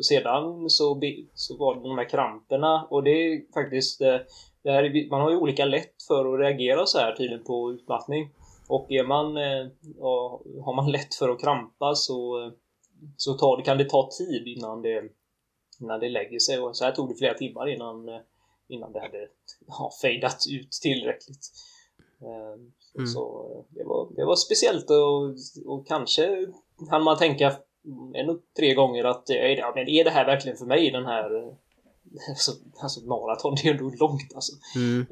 sedan så, så var det de här kramperna och det är faktiskt eh, det här, är- man har ju olika lätt för att reagera så här tydligen på utmattning. Och är man, eh, ja, har man lätt för att krampa så, eh, så tar, kan det ta tid innan det, innan det lägger sig. Och så här tog det flera timmar innan, eh, innan det hade ja, fejdat ut tillräckligt. Eh, Mm. Så det var, det var speciellt och, och kanske hann man tänka en och tre gånger att ja, men är det här verkligen för mig den här alltså, alltså maraton, det är ändå långt alltså. Mm.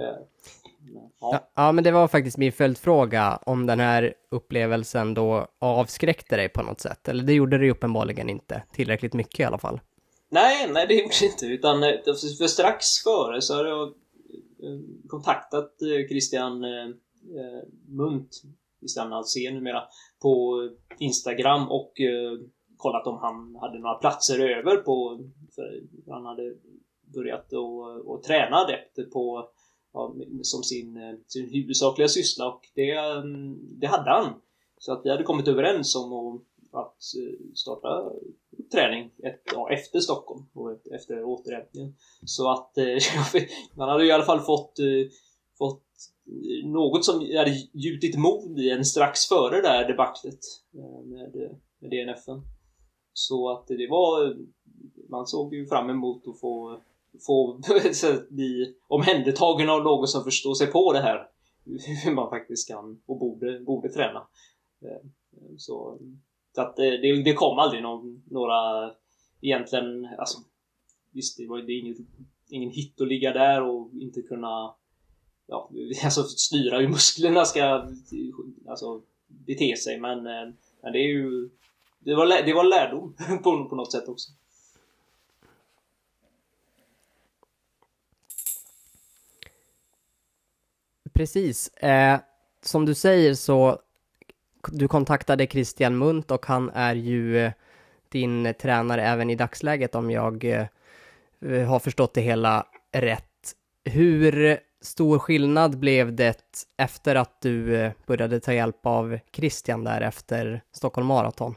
Ja, Ja. men det var faktiskt min följdfråga om den här upplevelsen då avskräckte dig på något sätt. Eller det gjorde det ju uppenbarligen inte. Tillräckligt mycket i alla fall. Nej, nej det gjorde det inte. Utan eh, för strax före så hade jag eh, kontaktat eh, Christian Munt, Christian Alsén numera, på Instagram och kollat om han hade några platser över på... För han hade börjat att att träna adepter på ja, som sin, eh, sin huvudsakliga syssla och det, mm, det hade han. Så att vi hade kommit överens om att, att eh, starta träning ett, ja, efter Stockholm och ett, efter återhämtningen. Så att eh, man hade i alla fall fått, fått något som hade gjutit mod i en strax före det här debaclet med, med DNFen. Så att det var, man såg ju fram emot att få, få bli omhändertagen av någon som förstår sig på det här. Hur man faktiskt kan och borde, borde träna. Så, så att det, det kom aldrig någon, några egentligen, alltså visst det var det inget, ingen hit att ligga där och inte kunna ja, alltså styra hur musklerna ska alltså, bete sig men, eh, men det är ju det var, det var lärdom på, på något sätt också. Precis. Eh, som du säger så du kontaktade Christian Munt och han är ju eh, din tränare även i dagsläget om jag eh, eh, har förstått det hela rätt. Hur stor skillnad blev det efter att du eh, började ta hjälp av Christian där efter Stockholm Marathon?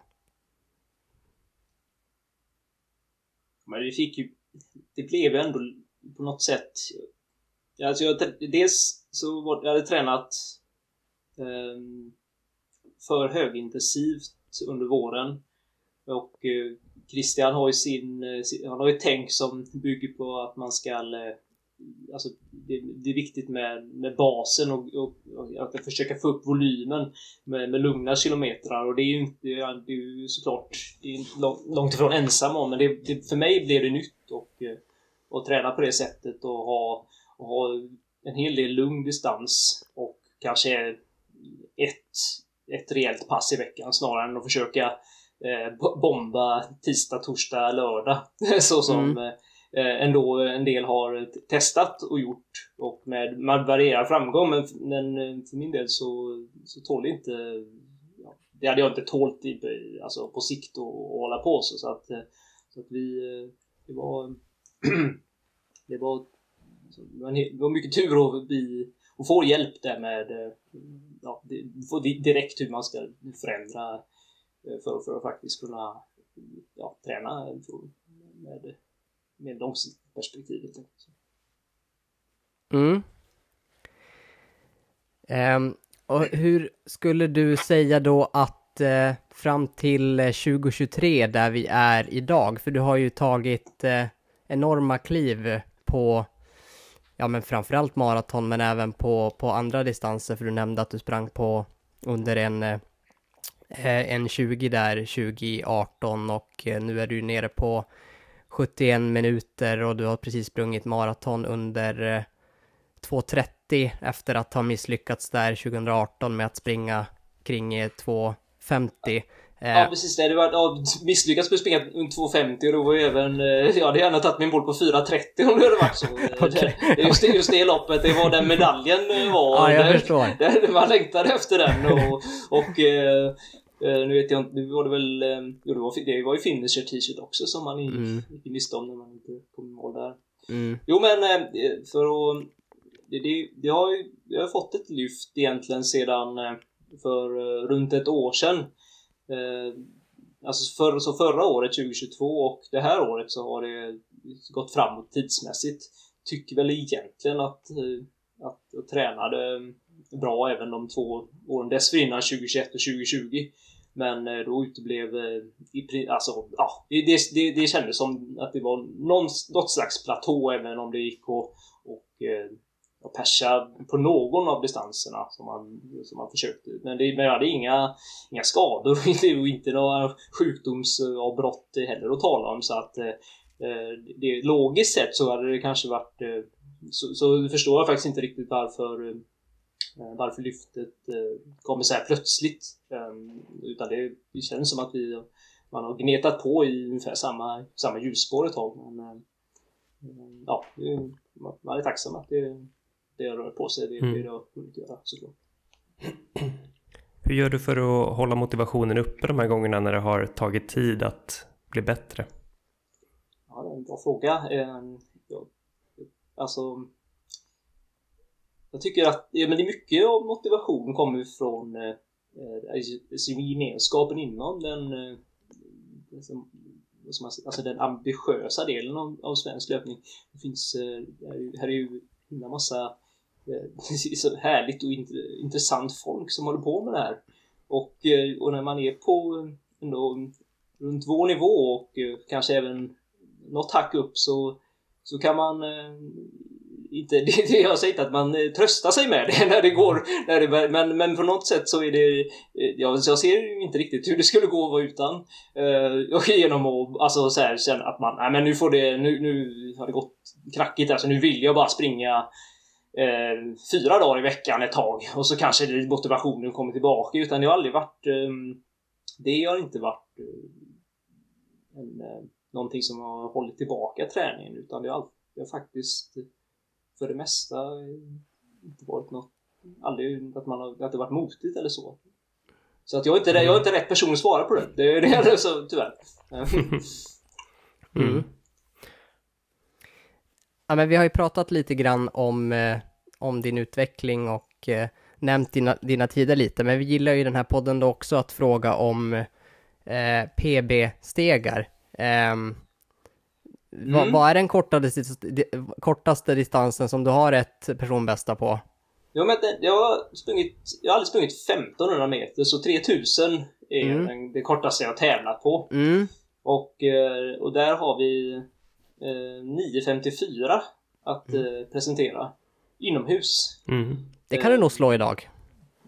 Men vi fick ju... Det blev ändå på något sätt... Alltså jag, dels så var, jag hade tränat ehm, för högintensivt under våren. Och eh, Christian har ju sin, eh. Han har ju tänk som bygger på att man ska... Eh, alltså det, det är viktigt med, med basen och, och, och att försöka få upp volymen med, med lugna kilometrar och det är ju inte, det är ju såklart det är inte långt, ifrån ensam om men det, det, för mig blev det nytt och, eh, och träna på det sättet och ha, och ha en hel del lugn distans och kanske ett, ett rejält pass i veckan snarare än att försöka eh, bo- bomba tisdag, torsdag, lördag så som Mm. eh, ändå en del har testat och gjort och med, med varierad framgång men, men eh, för min del så, så tål det inte ja, det hade jag inte tålt i, alltså på sikt att, att hålla på så, så att, eh, så att vi eh, det var det var det det var mycket tur att vi och få hjälp där med eh, ja, direkt hur man ska förändra eh, för, för att faktiskt kunna ja, träna med, med långsiktigt perspektiv. Mm. Ehm, och hur skulle du säga då att eh, fram till eh, 2023 där vi är idag, för du har ju tagit eh, enorma kliv på, ja men framförallt maraton men även på, på andra distanser, för du nämnde att du sprang på under en, eh, en 20 där 2018 och eh, nu är du nere på 71 minuter och du har precis sprungit maraton under eh, 2.30 efter att ha misslyckats där 2018 med att springa kring eh, 2.50. Ja Eh, precis det. det var, ja, misslyckats med springa under 2.50 och då var ju även... eh, Ja, det hade gärna tagit min mål på 4.30 om det hade varit så. Eh, det, just, det, just det loppet, det var den medaljen var. ja, jag det, förstår. det, man längtade efter den och... och eh, nu vet jag inte, nu var det väl... Jo, det var, det var ju finisher t-shirt också som man gick, Mm. gick miste om när man inte kom i mål där. Mm, Jo men för att... det, det, det har ju jag har fått ett lyft egentligen sedan för runt ett år sedan. Eh, alltså för, så förra året 2022 och det här året så har det gått framåt tidsmässigt. Tycker väl egentligen att, eh, att jag tränade bra även de två åren dessförinnan, 2021 och 2020. Men eh, då uteblev alltså, ja, det, det, det kändes som att det var någon, något slags platå även om det gick att och, och persa på någon av distanserna som man, som man försökte. Men, det, men jag hade inga, inga skador och inte några sjukdomsavbrott heller att tala om så att eh, eh, det, logiskt sett så hade det kanske varit eh, så, så förstår jag faktiskt inte riktigt varför Eh, varför lyftet eh, kommer så här plötsligt. Utan det, det känns som att vi man har gnetat på i ungefär samma, samma ljusspår ett tag. Men, ja, man är tacksam att det, det rör på sig. Det, mm. det har hunnit göra såklart. Hur gör du för att hålla motivationen uppe de här gångerna när det har tagit tid att bli bättre? Ja, det är en bra fråga. Ehm, alltså, jag tycker att ja, men det är mycket av motivation kommer från eh, alltså gemenskapen inom den eh, liksom, alltså den ambitiösa delen av, av svensk löpning. Det finns, eh, här är ju en massa eh, Eh, så härligt och intressant folk som håller på med det här. Och, eh, och när man är på eh, ändå runt vår nivå och kanske även något hack upp så, så kan man inte, det, det, jag säger inte att man tröstar sig med det när det går, när det, men, men på något sätt så är det, jag, jag ser inte riktigt hur det skulle gå att vara utan. och genom att alltså, så här, känna att man, nej men nu får det, nu, nu har det gått knackigt alltså nu vill jag bara springa uh, fyra dagar i veckan ett tag och så kanske motivationen kommer tillbaka utan det har aldrig varit, um, det har inte varit uh, en, någonting som har hållit tillbaka träningen utan det har, alltid, det har faktiskt för det mesta inte varit något, aldrig att, man har, att det varit motigt eller så. Så att jag är inte, jag är inte rätt person att svara på det. Det, det är så tyvärr. mm. Ja, men vi har ju pratat lite grann om, eh, om din utveckling och eh, nämnt dina, dina tider lite, men vi gillar ju den här podden då också att fråga om eh, PB-stegar. Eh, Mm. Vad, vad, är den kortaste, kortaste distansen som du har ett personbästa på? Jo, men jag, har sprungit, jag har aldrig sprungit 1500 meter, så 3000 är mm. den, det kortaste jag har tävlat på. Mm. Och, eh, och där har vi eh, 9.54 att mm. eh, presentera inomhus. Mm. Det kan du nog slå idag.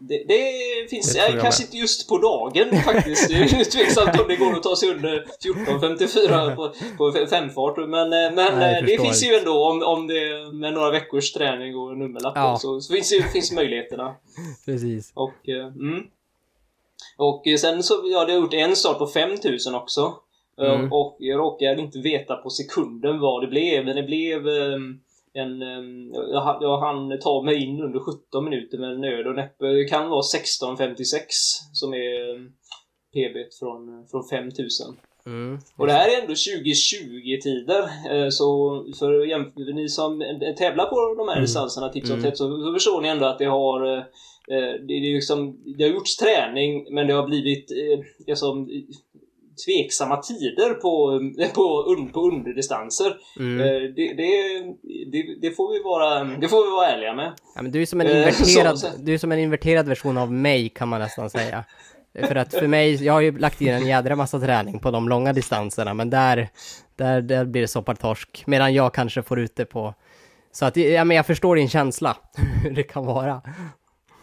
Det, det finns, det äh, kanske inte just på dagen faktiskt. Det är tveksamt om det går att ta sig under 14.54 på, på femfart. Men, eh, men Nej, eh, det finns ju ändå om, om det med några veckors träning och nummerlapp ja. så, så finns, finns möjligheterna. Precis. Och, eh, mm. och sen så ja, jag gjort en start på 5000 också. Mm. Och jag råkar inte veta på sekunden vad det blev, men det blev um, en, jag, jag hann ta mig in under 17 minuter med nöd och näppe. Det kan vara 16.56 som är PB från, från 5000. Mm. Och det här är ändå 2020-tider. Eh, så för ni som tävlar på de här mm. distanserna titt som tätt så, så förstår ni ändå att det har eh, eh, det, det, liksom, det har gjorts träning men det har blivit liksom, tveksamma tider på, på, un, på underdistanser. Mm. Eh, det, det, det, det, får vi vara, det får vi vara ärliga med. Ja, men du, är som en eh, inverterad, du är som en inverterad version av mig kan man nästan säga. För att för mig, jag har ju lagt in en jädra massa träning på de långa distanserna, men där, där, där blir det soppartorsk. Medan jag kanske får ut det på... Så att, ja men jag förstår din känsla, hur det kan vara.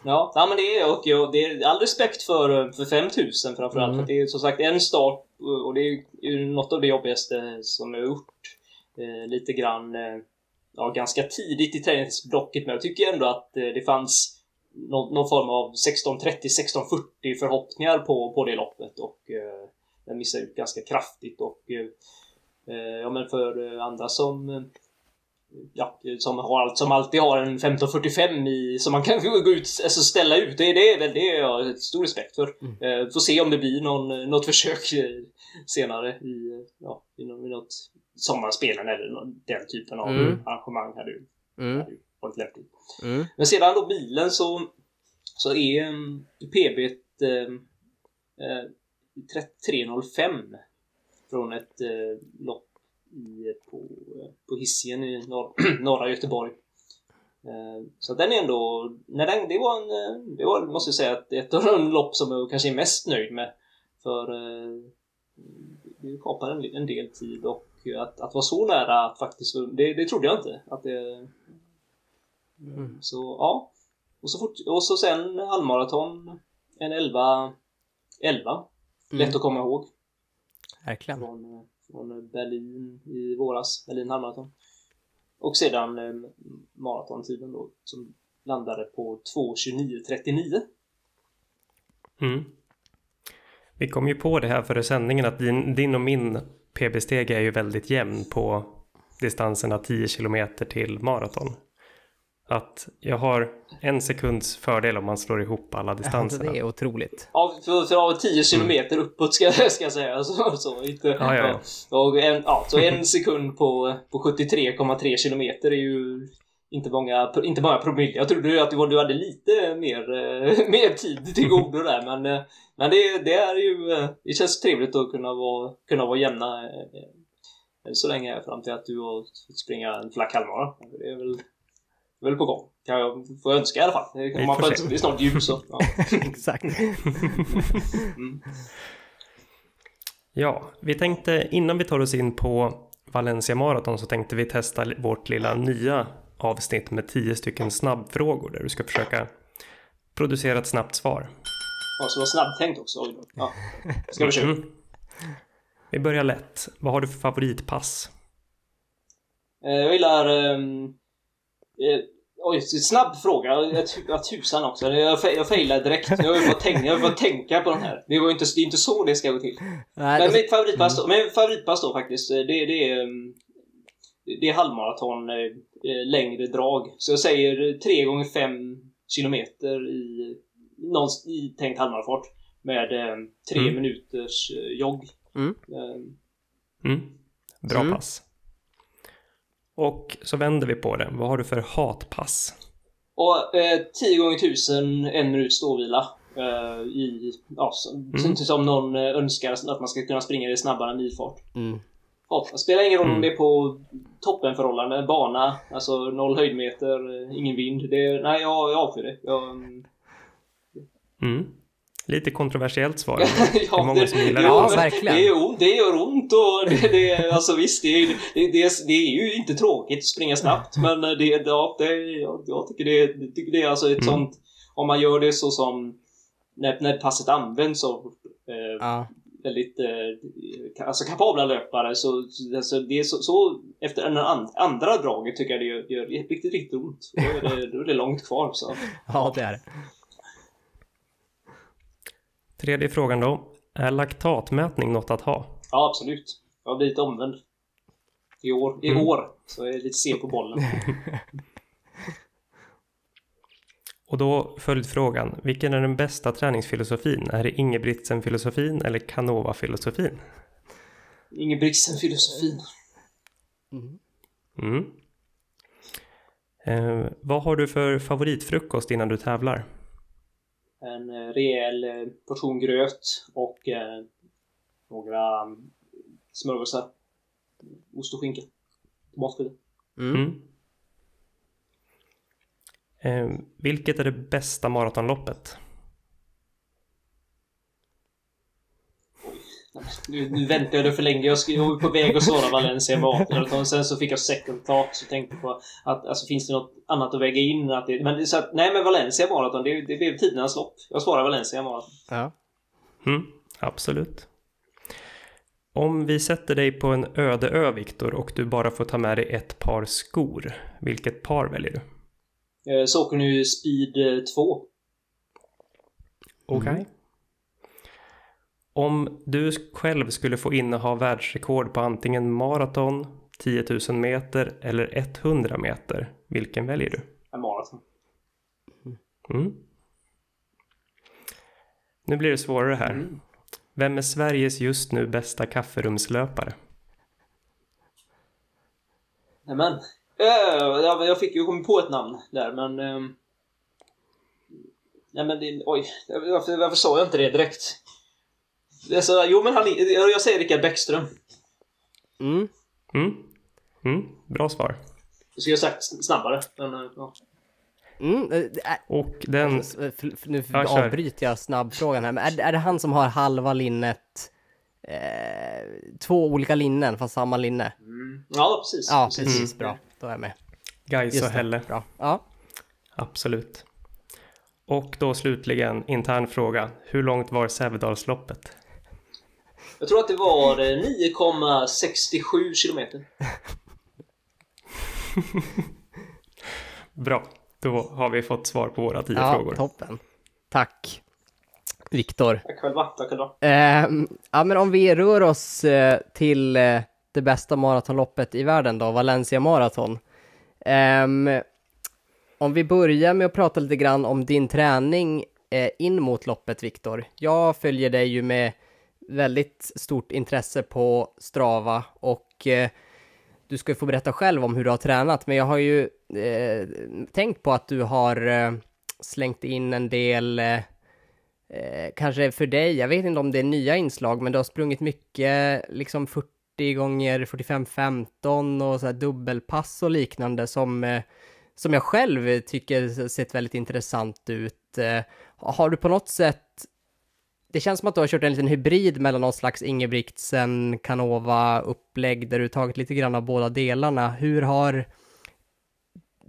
Ja, ja men det är och, och det är all respekt för, för 5000 framförallt. Mm. För det är som sagt en start och det är ju något av det jobbigaste som jag har gjort. Eh, lite grann, eh, ja ganska tidigt i träningsblocket men jag tycker ändå att eh, det fanns någon, någon, form av 16.30-16.40 förhoppningar på, på det loppet och eh, den missade ut ganska kraftigt och eh, ja men för andra som ja, som, har, som alltid har en 1545 i, som man kan gå ut, alltså ställa ut. Det, det, det, det har jag stor respekt för. Mm. Eh, får se om det blir någon, något försök senare i, ja, i, något, sommarspelen eller den typen av mm. arrangemang. Hade, mm. hade varit lämpligt. Mm. Men sedan då bilen så, så är um, PB ett, um, eh, 3305 från ett eh, lopp i, på, på Hisingen i norr, norra Göteborg. Eh, Så den är ändå, när den, det var en, eh, det var, måste jag säga, att ett av de lopp som jag kanske är mest nöjd med. För eh, det kapar en, en del tid och att, att vara så nära att faktiskt, det, det trodde jag inte. Att det, Mm. Så ja. Och så, fort, och så sen halvmaraton, en 11, 11. Lätt Mm. att komma ihåg. Verkligen. Från, från eh, Berlin i våras, Berlin halvmaraton. Och sedan eh, maratontiden då som landade på 2.29.39. Mm. Vi kom ju på det här före sändningen att din, din och min PB-steg är ju väldigt jämn på distanserna 10 kilometer till maraton. Att jag har en sekunds fördel om man slår ihop alla Alltså, distanserna. det är otroligt. Ja, för, för av 10 kilometer uppåt ska, ska jag säga. Så, så, inte, Ja, ja, ja. Och en, ja, så en sekund på, på 73,3 kilometer är ju inte många, inte många promille. Jag trodde ju att du, du hade lite mer, eh, mer tid till godo där, men, eh, men det, det är ju... eh, Det känns trevligt att kunna vara, kunna vara jämna så länge fram till att du har fått springa en flack halvmara. Det är väl, det är väl på gång. Kan jag få önska i alla fall. Det, kan man får det är snart jul så. Ja. Exakt. Mm. Ja, vi tänkte innan vi tar oss in på Valencia Marathon så tänkte vi testa vårt lilla nya avsnitt med 10 stycken snabbfrågor där du ska försöka producera ett snabbt svar. Ja, så var snabbtänkt också. Ja. Ska vi köra? Mm. Vi börjar lätt. Vad har du för favoritpass? Eh, Jag gillar... eh, oj, snabb fråga. Jag, tu- jag tusan också. Jag, jag failade direkt. Jag har fått tänka, tänka på den här. Det var inte, det är inte så det ska gå till. Nej, Men mitt favoritpass då, men favoritpass då faktiskt, det, det är... ehm, Det är halvmaraton, eh, eh, längre drag. Så jag säger 3 gånger 5 kilometer i, någonstans i tänkt halvmarafart. Med 3 Mm. minuters eh, jogg. Mm. Ehm, Mm. Bra Mm. pass. Och så vänder vi på det. Vad har du för hatpass? Och eh, 10 gånger 1000 en minut ståvila. Eh, i, ja, som, Mm. som någon eh, önskar att man ska kunna springa i snabbare än milfart. mm. Ja, det spelar ingen roll Mm. om det är på toppenförhållanden, bana, alltså noll höjdmeter, eh, ingen vind. Det, nej, jag, jag avskyr det. Jag, mm, Mm. Lite kontroversiellt svar. Det är många som gillar det. Ja, verkligen. Det, är det gör ont och det, det, alltså visst, det, är- det, det, det är ju inte tråkigt att springa snabbt men det, ja, det, jag, jag tycker det, jag tycker det är alltså ett Mm. sånt, om man gör det så som när, när passet används av eh, Ja. väldigt eh, alltså kapabla löpare så, så alltså, det är så, så efter en an, andra draget tycker jag det gör, gör riktigt, riktigt ont. Då är det, då är det långt kvar så. ja, det är det. Tredje frågan då. Är laktatmätning något att ha? Ja, absolut. Jag har blivit omvänd. I år. I Mm. år. Så jag är lite sen på bollen. Och då följdfrågan. Vilken är den bästa träningsfilosofin? Är det Ingebrigtsen-filosofin eller Canova-filosofin? Ingebrigtsen-filosofin. Mm. Mm. Eh, vad har du för favoritfrukost innan du tävlar? En eh, rejäl eh, portion gröt och eh, några mm, smörgåsar. Ost och skinka. Tomatskivor. Mm. Mm. Eh, vilket är det bästa maratonloppet? Nu, nu väntar jag det för länge. Jag, jag var på väg att svara Valencia Marathon. Och sen så fick jag second thought. Så tänkte på att alltså, finns det något annat att väga in? Att det, men så att, nej men Valencia Marathon, det, det blev tidernas lopp. Jag svarar Valencia Marathon. Ja. Mm, absolut. Om vi sätter dig på en öde ö, Viktor, och du bara får ta med dig ett par skor. Vilket par väljer du? Eh, Så åker nu Speed eh, 2. Okej. Mm. Om du själv skulle få inneha världsrekord på antingen maraton, 10 000 meter eller 100 meter, vilken väljer du? En maraton. Mm. Nu blir det svårare här. Mm. Vem är Sveriges just nu bästa kafferumslöpare? Nämen. Uh, jag fick ju komma på ett namn där, men... Uh, nej men det, oj, varför, varför sa jag inte det direkt? Alltså, jo men han, jag säger Rickard Bäckström. Mm. Mm. Mm. Bra svar. Jag skulle ha sagt snabbare, men uh, ja. Mm, äh, Och den... nu avbryter jag snabbfrågan här, men är, är det han som har halva linnet eh, två olika linnen fast samma linne? Mm. Ja, precis. Ja, precis. Mm. Bra, då är jag med. Gais och Helle. Bra. Ja. Absolut. Och då slutligen, intern fråga. Hur långt var Sävedalsloppet? Jag tror att det var 9,67 kilometer. Bra. Då har vi fått svar på våra tio ja, frågor. toppen. Tack. Viktor. Tack själva. Tack själva. Eh, ja, men om vi rör oss eh, till eh, det bästa maratonloppet i världen då, Valencia Marathon. Um, om vi börjar med att prata lite grann om din träning eh, in mot loppet, Viktor. Jag följer dig ju med väldigt stort intresse på Strava och eh, du ska ju få berätta själv om hur du har tränat, men jag har ju eh, tänkt på att du har eh, slängt in en del, eh, eh kanske för dig, jag vet inte om det är nya inslag, men du har sprungit mycket, liksom 40 gånger 45-15 och så här dubbelpass och liknande som, eh, som jag själv tycker sett väldigt intressant ut. Eh, har du på något sätt det känns som att du har kört en liten hybrid mellan någon slags Ingebrigtsen, Canova upplägg där du tagit lite grann av båda delarna. Hur har,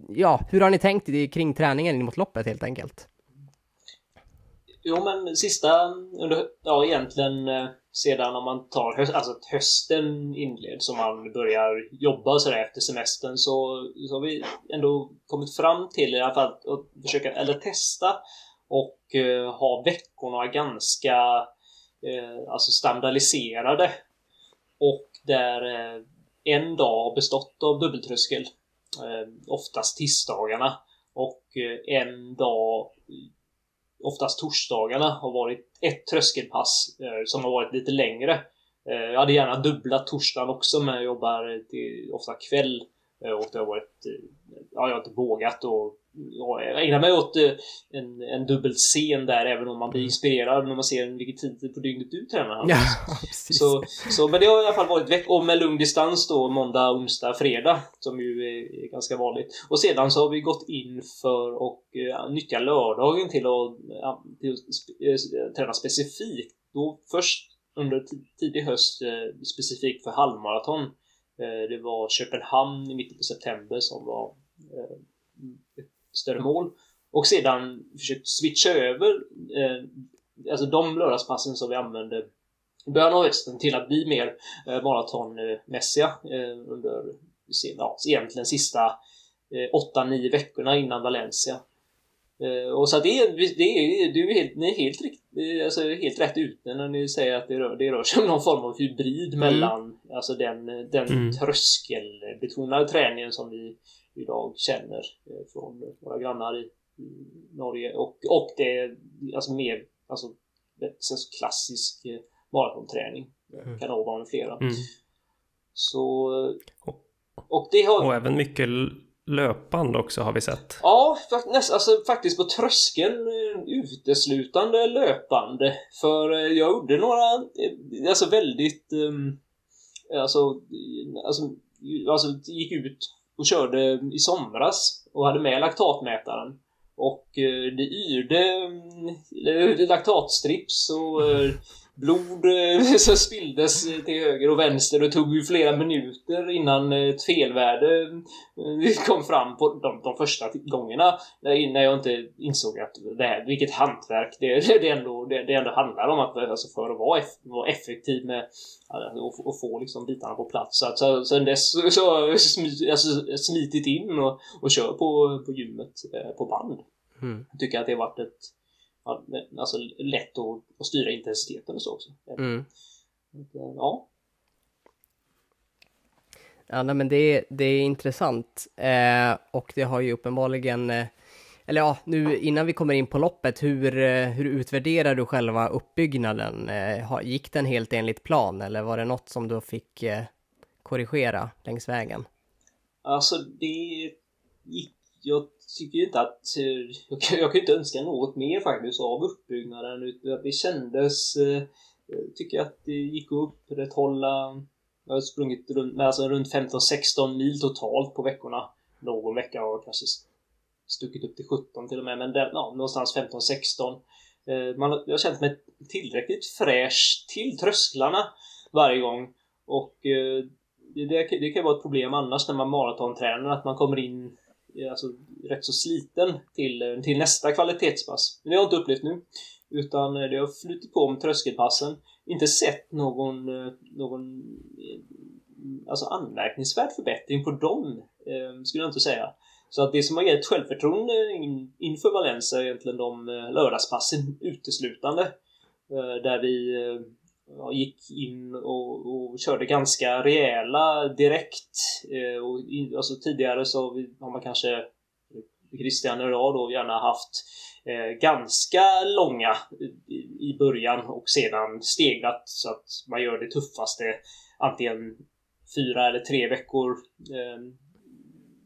ja, hur har ni tänkt kring träningen in mot loppet helt enkelt? Jo men sista, under, ja egentligen eh, sedan om man tar höst, alltså att hösten inleds och man börjar jobba sådär efter semestern så, så har vi ändå kommit fram till i alla fall att försöka, eller testa och eh, ha veckorna ganska eh, alltså standardiserade. Och där eh, en dag har bestått av dubbeltröskel. Oftast tisdagarna. Och en dag, oftast torsdagarna, har varit ett tröskelpass som har varit lite längre. Jag hade gärna dubblat torsdagen också men jag jobbar till, ofta kväll. Och det har varit... Ja, jag har inte vågat och jag ägnar mig åt eh, en, en dubbelscen där även om man blir mm. inspirerad när man ser vilken tid på dygnet du tränar. Ja, så, så, men det har i alla fall varit veck och med lugn distans då måndag, onsdag, fredag som ju är, ganska vanligt. Och sedan så har vi gått in för att uh, nyttja lördagen till att, till att uh, träna specifikt. Då först under tidig höst specifikt för halvmaraton. Det var Köpenhamn i mitten på september som var större mål. Och sedan försökt switcha över eh, alltså de lördagspassen som vi använde i början av hösten till att bli mer eh, maratonmässiga eh, under ja, egentligen sista eh, 8-9 veckorna innan Valencia. Eh, och så det är, det är, det är helt, ni är helt, alltså helt rätt ute när ni säger att det rör, det rör sig om någon form av hybrid mm. mellan alltså den, den mm. tröskelbetonade träningen som vi idag känner eh, från våra grannar i, Norge och, och det alltså mer alltså klassisk eh, maratonträning. Mm. Canova med flera. Mm. Så... Och det har... Och även mycket löpande också har vi sett. Ja, näst, alltså faktiskt på tröskeln eh, uteslutande löpande. För jag gjorde några, alltså väldigt, alltså, alltså, alltså gick ut och körde i somras och hade med laktatmätaren. Och eh, det mm, yrde laktatstrips och eh, blod eh, så spilldes till höger och vänster och tog ju flera minuter innan ett felvärde eh, kom fram på de, de första gångerna. När jag inte insåg att det här, vilket hantverk det, det, ändå, det, det ändå handlar om. Att, alltså för att vara, eff, vara effektiv med och, och få liksom bitarna på plats. Så, så sen dess så har jag alltså, smitit in och, och kör på, på gymmet eh, på band. Mm. Jag tycker att det har varit ett alltså lätt att, att styra intensiteten och så också. Mm. Ja. Ja, nej, men det, det är intressant eh, och det har ju uppenbarligen eh, eller ja, nu innan vi kommer in på loppet, hur, eh, hur utvärderar du själva uppbyggnaden? Eh, gick den helt enligt plan eller var det något som du fick eh, korrigera längs vägen? Alltså det gick... Jag tycker ju inte att... Jag kan, jag kan inte önska något mer faktiskt av uppbyggnaden. Utan det kändes... Eh, jag tycker att det gick att upprätthålla... Jag har sprungit runt, alltså runt 15-16 mil totalt på veckorna. Någon vecka har jag kanske stuckit upp till 17 till och med, men där, ja, någonstans 15-16. Eh, man, jag har känt mig tillräckligt fräsch till trösklarna varje gång. Och eh, det, det, kan vara ett problem annars när man maratontränar, att man kommer in Eh, alltså, rätt så sliten till, eh, till nästa kvalitetspass. Men det har jag inte upplevt nu. Utan eh, det har flutit på med tröskelpassen. Inte sett någon, någon alltså anmärkningsvärd förbättring på dem, skulle jag inte säga. Så att det som har gett självförtroende in, inför Valencia är egentligen de lördagspassen uteslutande. Där vi ja, gick in och, och, körde ganska rejäla direkt. Eh, och in, alltså tidigare så har man kanske Christian och jag då gärna haft eh, ganska långa i, i början och sedan stegrat så att man gör det tuffaste antingen fyra eller tre veckor eh,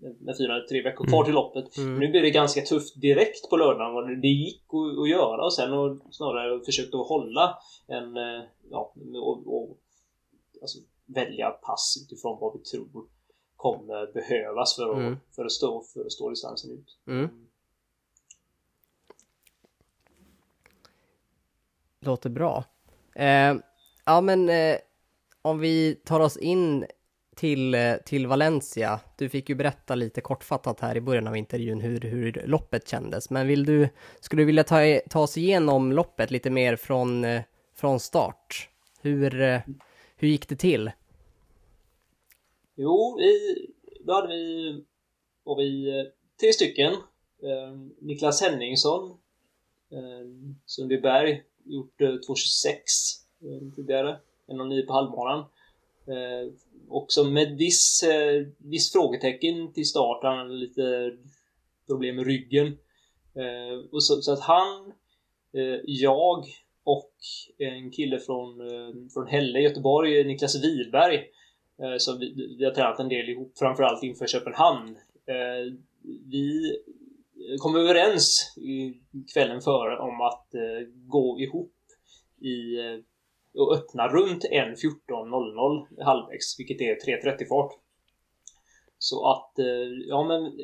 med fyra, tre veckor kvar mm. till loppet. Mm. Nu blir det ganska tufft direkt på lördagen vad det gick att, göra och sen och snarare försökt att hålla en, eh, ja, och, och alltså, välja pass utifrån vad vi tror kommer behövas för att, mm. för att, stå, för att stå distansen ut. Mm. Låter bra. Eh, ja men eh, om vi tar oss in till, eh, till Valencia. Du fick ju berätta lite kortfattat här i början av intervjun hur, hur loppet kändes, men vill du, skulle du vilja ta, ta oss igenom loppet lite mer från, eh, från start? Hur, eh, hur gick det till? Jo, vi, då hade vi, var vi tre stycken. Eh, Niklas Henningsson, eh, Sundbyberg, gjort eh, 2.26 eh, tidigare, 1.09 på halvmaran. Eh, också med viss, eh, viss frågetecken till start. Han hade lite problem med ryggen. Eh, och så, så, att han, eh, jag och en kille från, eh, från Hälle i Göteborg, Niklas Wiberg, eh, som vi, vi har tränat en del ihop, framförallt inför Köpenhamn. Eh, vi kom överens i kvällen före om att eh, gå ihop i eh, och öppna runt 1.14.00 halvvägs, vilket är 3.30 fart. Så att, eh, ja men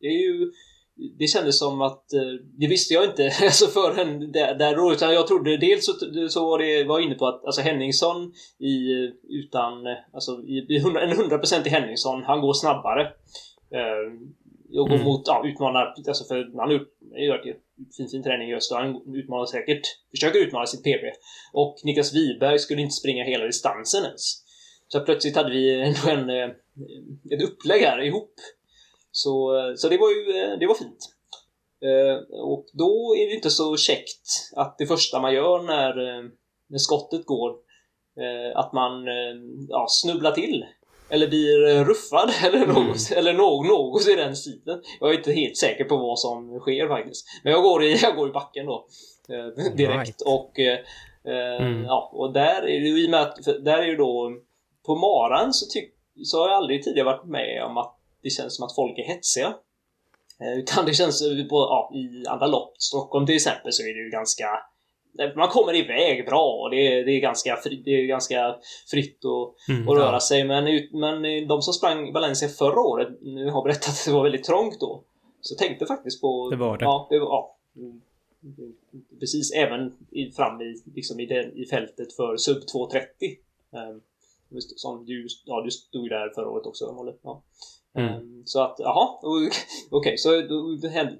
det är ju det kändes som att, eh, det visste jag inte alltså förrän där då, utan jag trodde dels så, så var det, var inne på att alltså Henningsson i, utan, alltså i, en 100% i Henningsson, han går snabbare. Eh, och går mm. mot, ja, utmanar, alltså för han har gjort fin, fin träning just och han utmanar säkert, försöker utmana sitt PB. Och Niklas Wiberg skulle inte springa hela distansen ens. Så plötsligt hade vi ändå en, eh, ett upplägg här ihop. Så, eh, så det var ju, eh, det var fint. Och då är det inte så käckt att det första man gör när, när skottet går att man ja, snubblar till eller blir eh, ruffad eller mm. något, mm. eller något, något i den stilen. Jag är inte helt säker på vad som sker faktiskt. Men jag går i, jag går i backen då. Eh, direkt. Right. Och, eh, eh, mm. ja, och där är det ju med att, där är ju då på maran så, tyck, så har jag aldrig tidigare varit med om att det känns som att folk är hetsiga. Eh, utan det känns på, ja, i andra lopp, Stockholm till exempel, så är det ju ganska man kommer iväg bra och det är, det är, ganska, fri, det är ganska fritt att, mm, att röra ja. sig. Men, men de som sprang Valencia förra året nu har berättat att det var väldigt trångt då. Så tänkte faktiskt på... Det var det. Ja, det var, ja, precis även i, fram i, liksom i, den, i fältet för sub 2.30. Um, som du, ja, du stod där förra året också, ja. Mm. Um, så att, jaha, okej, okay, så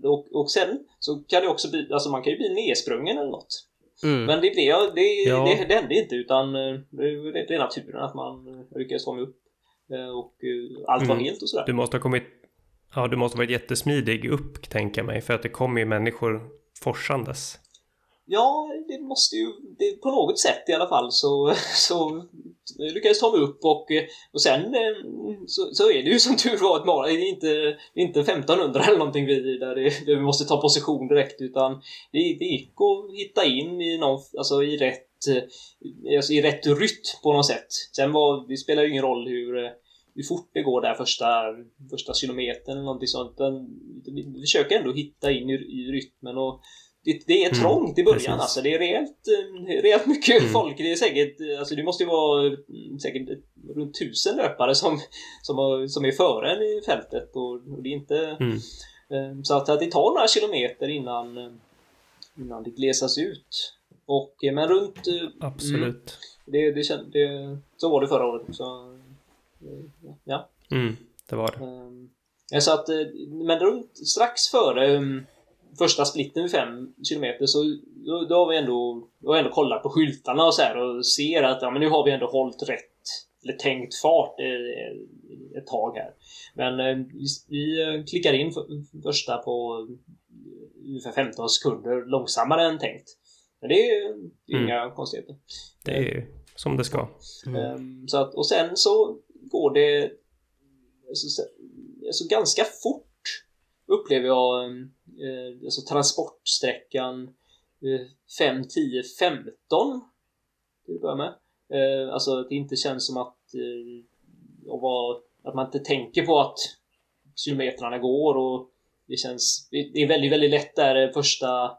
och, och sen så kan det också bli, alltså man kan ju bli nedsprungen eller något. Mm. Men det, det, det, ja. det, det hände inte utan eh, det, är naturen att man eh, lyckades fånga upp. Eh, och allt var mm. helt och sådär. Du måste ha kommit Ja, du måste ha varit jättesmidig upp, tänker jag mig, för att det kommer ju människor forsandes. Ja, det måste ju... Det, på något sätt i alla fall så, så lyckades ta mig upp och, och sen eh, så, så är det ju som tur var ett maraton. Det är inte, inte 1500 eller någonting vi, där, det, där vi måste ta position direkt utan det, det gick att hitta in i, någon, alltså i rätt eh, alltså i rätt rytm på något sätt. Sen var, det spelar ju ingen roll hur, eh, hur fort det går där första, första kilometern eller någonting sånt. Vi försöker ändå hitta in i, i rytmen och det, det är mm, trångt mm, i början precis. alltså. Det är rejält, rejält mycket mm. folk. Det är säkert, alltså det måste ju vara säkert runt tusen löpare som, som, som är före en i fältet och, och det är inte... Mm. Eh, så att, att det tar några kilometer innan, innan det glesas ut. Och, men runt... Mm, Absolut. det, det, det, så var det förra året också. Ja. Mm, det var det. Eh, så att, men runt strax före första splitten 5 km så då, då, har vi ändå, då har vi ändå kollat på skyltarna och så här och ser att ja, men nu har vi ändå hållit rätt eller tänkt fart ett tag här. Men eh, vi eh, klickar in första på ungefär 15 sekunder långsammare än tänkt. Men det är mm. inga konstigheter. Det är ju som det ska. Mm. Ehm, så att, och sen så går det alltså, alltså ganska fort upplever jag eh, alltså transportsträckan eh, 5, 10, 15 till att börja med. Eh, alltså att det inte känns som att, eh, vara, att man inte tänker på att kilometrarna går och det känns, det är väldigt, väldigt lätt där eh, första,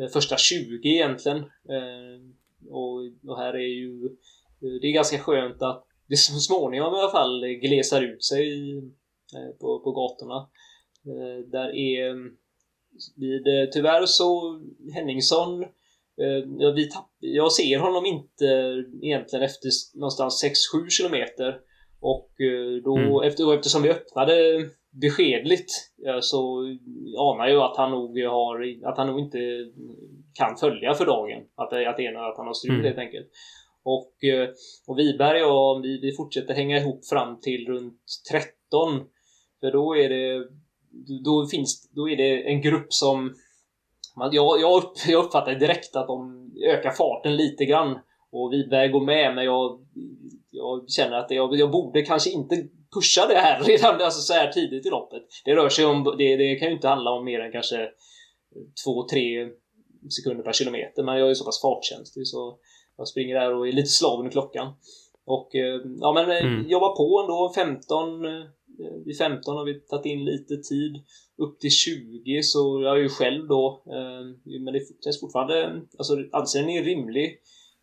eh, första 20 egentligen. Eh, och, och här är ju, det är ganska skönt att det så småningom i alla fall glesar ut sig på, på gatorna. Där är vid, eh, tyvärr så Henningsson eh, vi tapp, jag ser honom inte egentligen efter någonstans 6-7 kilometer. Och eh, då, mm. efter, eftersom vi öppnade beskedligt så anar jag att han nog har, att han nog inte kan följa för dagen. Att, att, det är, att han har strul mm. helt enkelt. Och, och Wiberg och vi, vi fortsätter hänga ihop fram till runt 13. För då är det då, finns, då är det en grupp som... Jag, jag, jag uppfattar direkt att de ökar farten lite grann. Och Wiberg går med, men jag, jag känner att jag, jag borde kanske inte pusha det här redan alltså så här tidigt i loppet. Det rör sig om, det, det kan ju inte handla om mer än kanske 2-3 sekunder per kilometer, men jag är så pass fartkänslig så jag springer där och är lite slaven i klockan. Och eh, ja men eh, mm. jobbar på ändå, 15 Eh, vid 15 har vi tagit in lite tid. Upp till 20 så jag är ju själv då. Eh, men det känns fortfarande, alltså anställningen är rimlig.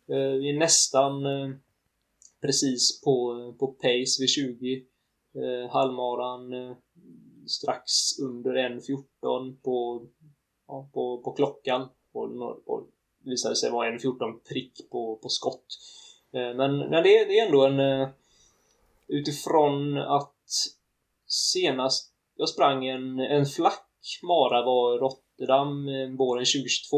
Eh, vi är nästan eh, precis på, på pace vid 20. Eh, halvmaran eh, strax under 1.14 på, ja, på, på klockan. Och, och visade sig vara 1.14 prick på, på skott. Men, men det, det är ändå en... Utifrån att senast jag sprang en, en flack mara var Rotterdam eh, våren 2022.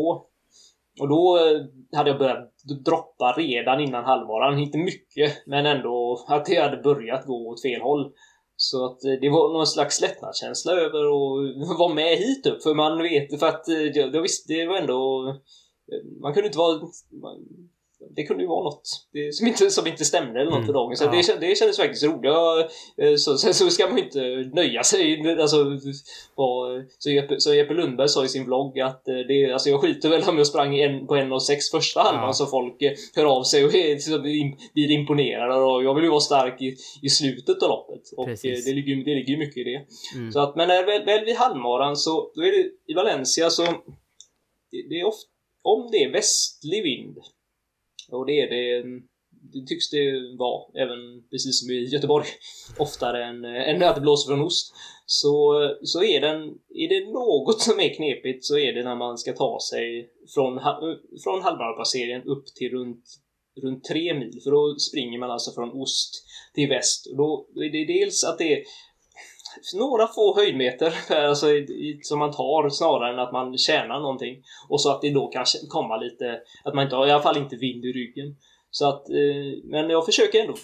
Och då eh, hade jag börjat droppa redan innan halvmaran. Inte mycket, men ändå att det hade börjat gå åt fel håll. Så att eh, det var någon slags lättnadskänsla över att vara med hit upp. För man vet, för att jag visst, det var ändå... Man kunde inte vara det kunde ju vara något som inte, som inte stämde eller något mm. dagen. Så ja. det, det kändes faktiskt roligt. Eh, så, så, så ska man ju inte nöja sig. Alltså, och, så, Jeppe, så Jeppe Lundberg sa i sin vlogg att eh, det, alltså jag skiter väl om jag sprang en, på en och sex första halvan ja. så folk eh, hör av sig och blir imponerade. Och jag vill ju vara stark i, i slutet av loppet. Och det ligger, det ligger ju mycket i det. Mm. Så att, men väl, väl vid halvmaran så då är det i Valencia så det, det är ofta, om det är västlig vind och det är det, det tycks det vara, även precis som i Göteborg, oftare än, eh, än att det blåser från ost. Så, så är, den, är det något som är knepigt så är det när man ska ta sig från, eh, från halvmarapasseringen upp till runt, runt tre mil. För då springer man alltså från ost till väst. Och då är det dels att det är några få höjdmeter alltså, som man tar snarare än att man tjänar någonting. Och så att det då kan komma lite, att man inte har i alla fall inte vind i ryggen. Så att, eh, men jag försöker ändå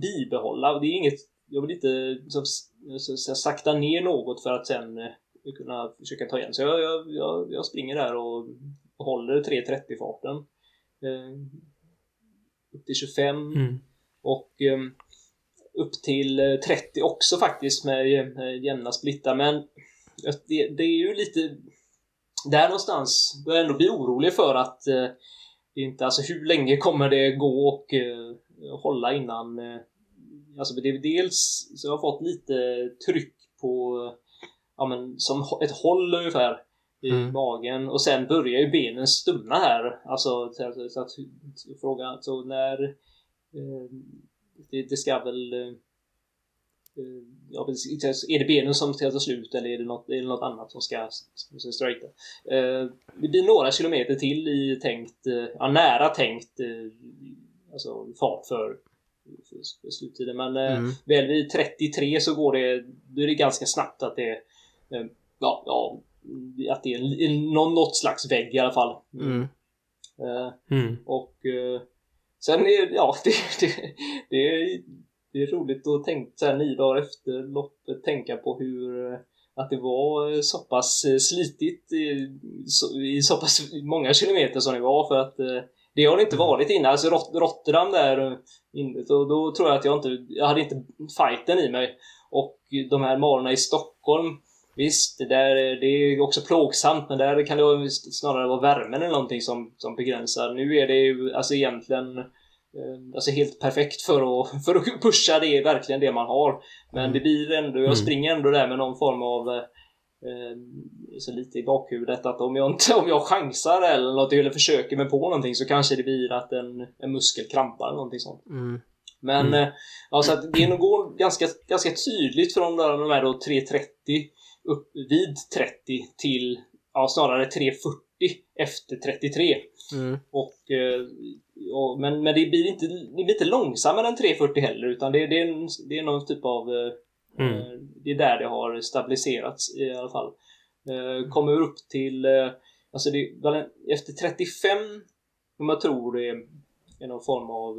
bibehålla, det är inget, jag vill inte så, så, sakta ner något för att sen eh, kunna försöka ta igen. Så jag, jag, jag, jag springer där och håller 3.30 farten. Eh, upp till 25. Mm. Och eh, upp till 30 eh, också faktiskt med jämna splittar. Men det, det, är ju lite... Där någonstans börjar jag ändå bli orolig för att eh, det inte, alltså hur länge kommer det gå och eh, hålla innan alltså det är dels så jag har fått lite tryck på, ja men som ett håll ungefär i mm. magen och sen börjar ju benen stumna här. Alltså så, så att fråga, så när eh, det, det ska väl eh, ja, är det benen som ska ta slut eller är det något, är det något annat som ska, som ska straighta? Eh, det blir några kilometer till i tänkt, eh, ja, nära tänkt eh, alltså fart för, för, för sluttiden. Men eh, mm. väl vid 33 så går det, då är det ganska snabbt att det eh, ja, ja, att det är en, någon, något slags vägg i alla fall. Mm. Eh, mm. Och sen är ja, det, det, det är det är roligt att tänka så här nio dagar efter loppet tänka på hur att det var så pass slitigt i så, i så pass många kilometer som det var för att eh, det har det inte varit innan. Alltså Rotterdam där, då, då tror jag att jag inte, jag hade inte fighten i mig. Och de här morgnarna i Stockholm, visst, det, där, det är också plågsamt men där kan det snarare vara värmen eller någonting som, som begränsar. Nu är det ju alltså egentligen Eh, alltså helt perfekt för att, för att pusha det verkligen det man har. Men mm. det blir ändå, jag mm. springer ändå där med någon form av eh, eh, så lite i bakhuvudet att om jag inte, om jag chansar eller något eller försöker mig på någonting så kanske det blir att en, en muskel krampar eller någonting sånt. Mm. Men mm. Eh, alltså att det går ganska, ganska tydligt från de här då 3.30 upp vid 30 till ja, snarare 3.40 efter 33. Mm. Och, eh, och, men, men det blir inte, det blir inte långsammare än 340 heller utan det, det, är, en, det är någon typ av... Eh, mm. Eh, det är där det har stabiliserats i alla fall. Kommer upp till... Alltså det, efter 35, om jag tror det är någon form av...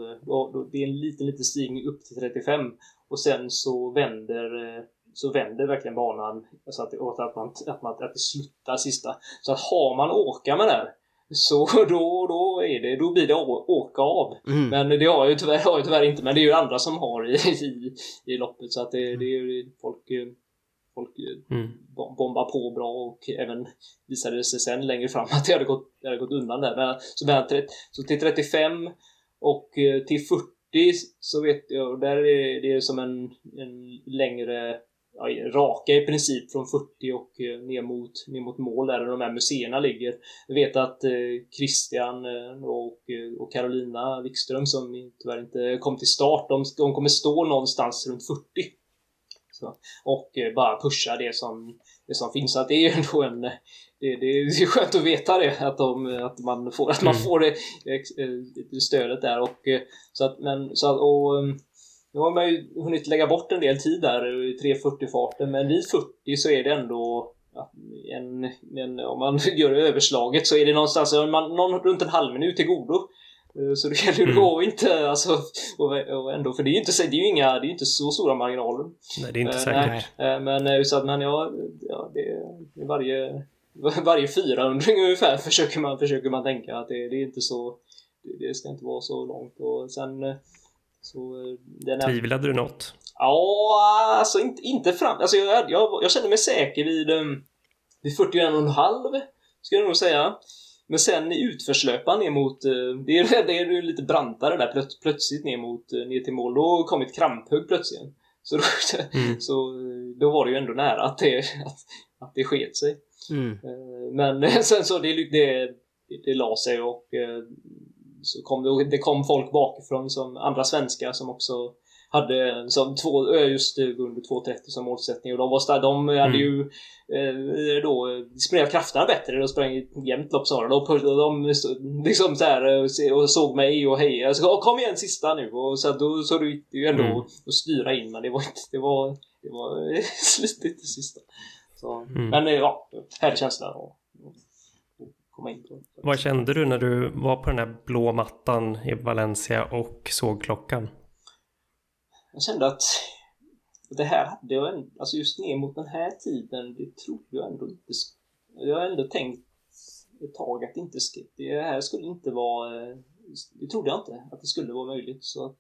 Det är en liten, liten stigning upp till 35 och sen så vänder så vänder verkligen banan så att, att, man, att, man, att det slutar sista. Så att har man åka med där så då, då, är det, då blir det åka av. Mm. Men det har ju tyvärr, har jag tyvärr inte. Men det är ju andra som har i, i, i loppet. Så att det, det är folk, folk mm. bombar på bra och även visade sig sen längre fram att det hade gått, det hade gått undan där. Men, så, så till 35 och eh, till 40 så vet jag, där är det som en, en längre raka i princip från 40 och eh, ner mot, ner mot mål där de här museerna ligger. Jag vet att eh, Christian eh, och, och Carolina Wikström som tyvärr inte kom till start, de, de kommer stå någonstans runt 40. Så, och bara pusha det som, det som finns. Så att det är ju ändå en det, det, är skönt att veta det, att, de, att man får, att man mm. får det, stödet där. Och, så att, men, så att, och, nu har man ju hunnit lägga bort en del tid där i 3.40-farten, men vid 40 så är det ändå en, en, om man gör överslaget så är det någonstans man, någon, runt en halv minut till godo. Eh, så det gäller mm. att inte, alltså, och, och ändå, för det är ju inte, det är ju inga, det är inte så stora marginaler. Nej, det är inte eh, säkert. Nej, men så att, men ja, ja det är varje, varje 400 ungefär försöker man, försöker man tänka att det, det är inte så, det, det ska inte vara så långt och sen så, eh, den är... Tvivlade du något? Ja, alltså inte, inte fram... Alltså jag, jag, jag kände mig säker vid, um, vid 41,5 skulle jag nog säga. Men sen i utförslöpan ner mot... Uh, det, är, det är lite brantare där plöts, plötsligt ner mot ner till mål. Då kom ett kramphugg plötsligt. Så då, mm. så då var det ju ändå nära att det, att, att det sket sig. Mm. Men sen så det, det, det la sig och så kom det, det kom folk bakifrån som andra svenskar som också hade som två, just under 2.30 som målsättning och de var de hade mm. ju eh, då disponerat krafterna bättre. De sprang jämnt lopp snarare. De, de liksom så här eh, och såg mig och hejade. Alltså, kom igen sista nu! Och så, då så det ju ändå mm. att styra in men det var inte, det var, det var slitigt det sista. Så, mm. Men eh, ja, härlig känsla. Och, komma in på. Vad kände du när du var på den här blå mattan i Valencia och såg klockan? Jag kände att det här hade jag alltså just ner mot den här tiden, det trodde jag ändå inte. Jag har ändå tänkt ett tag att inte, det här skulle inte vara, det trodde jag inte att det skulle vara möjligt. Så att,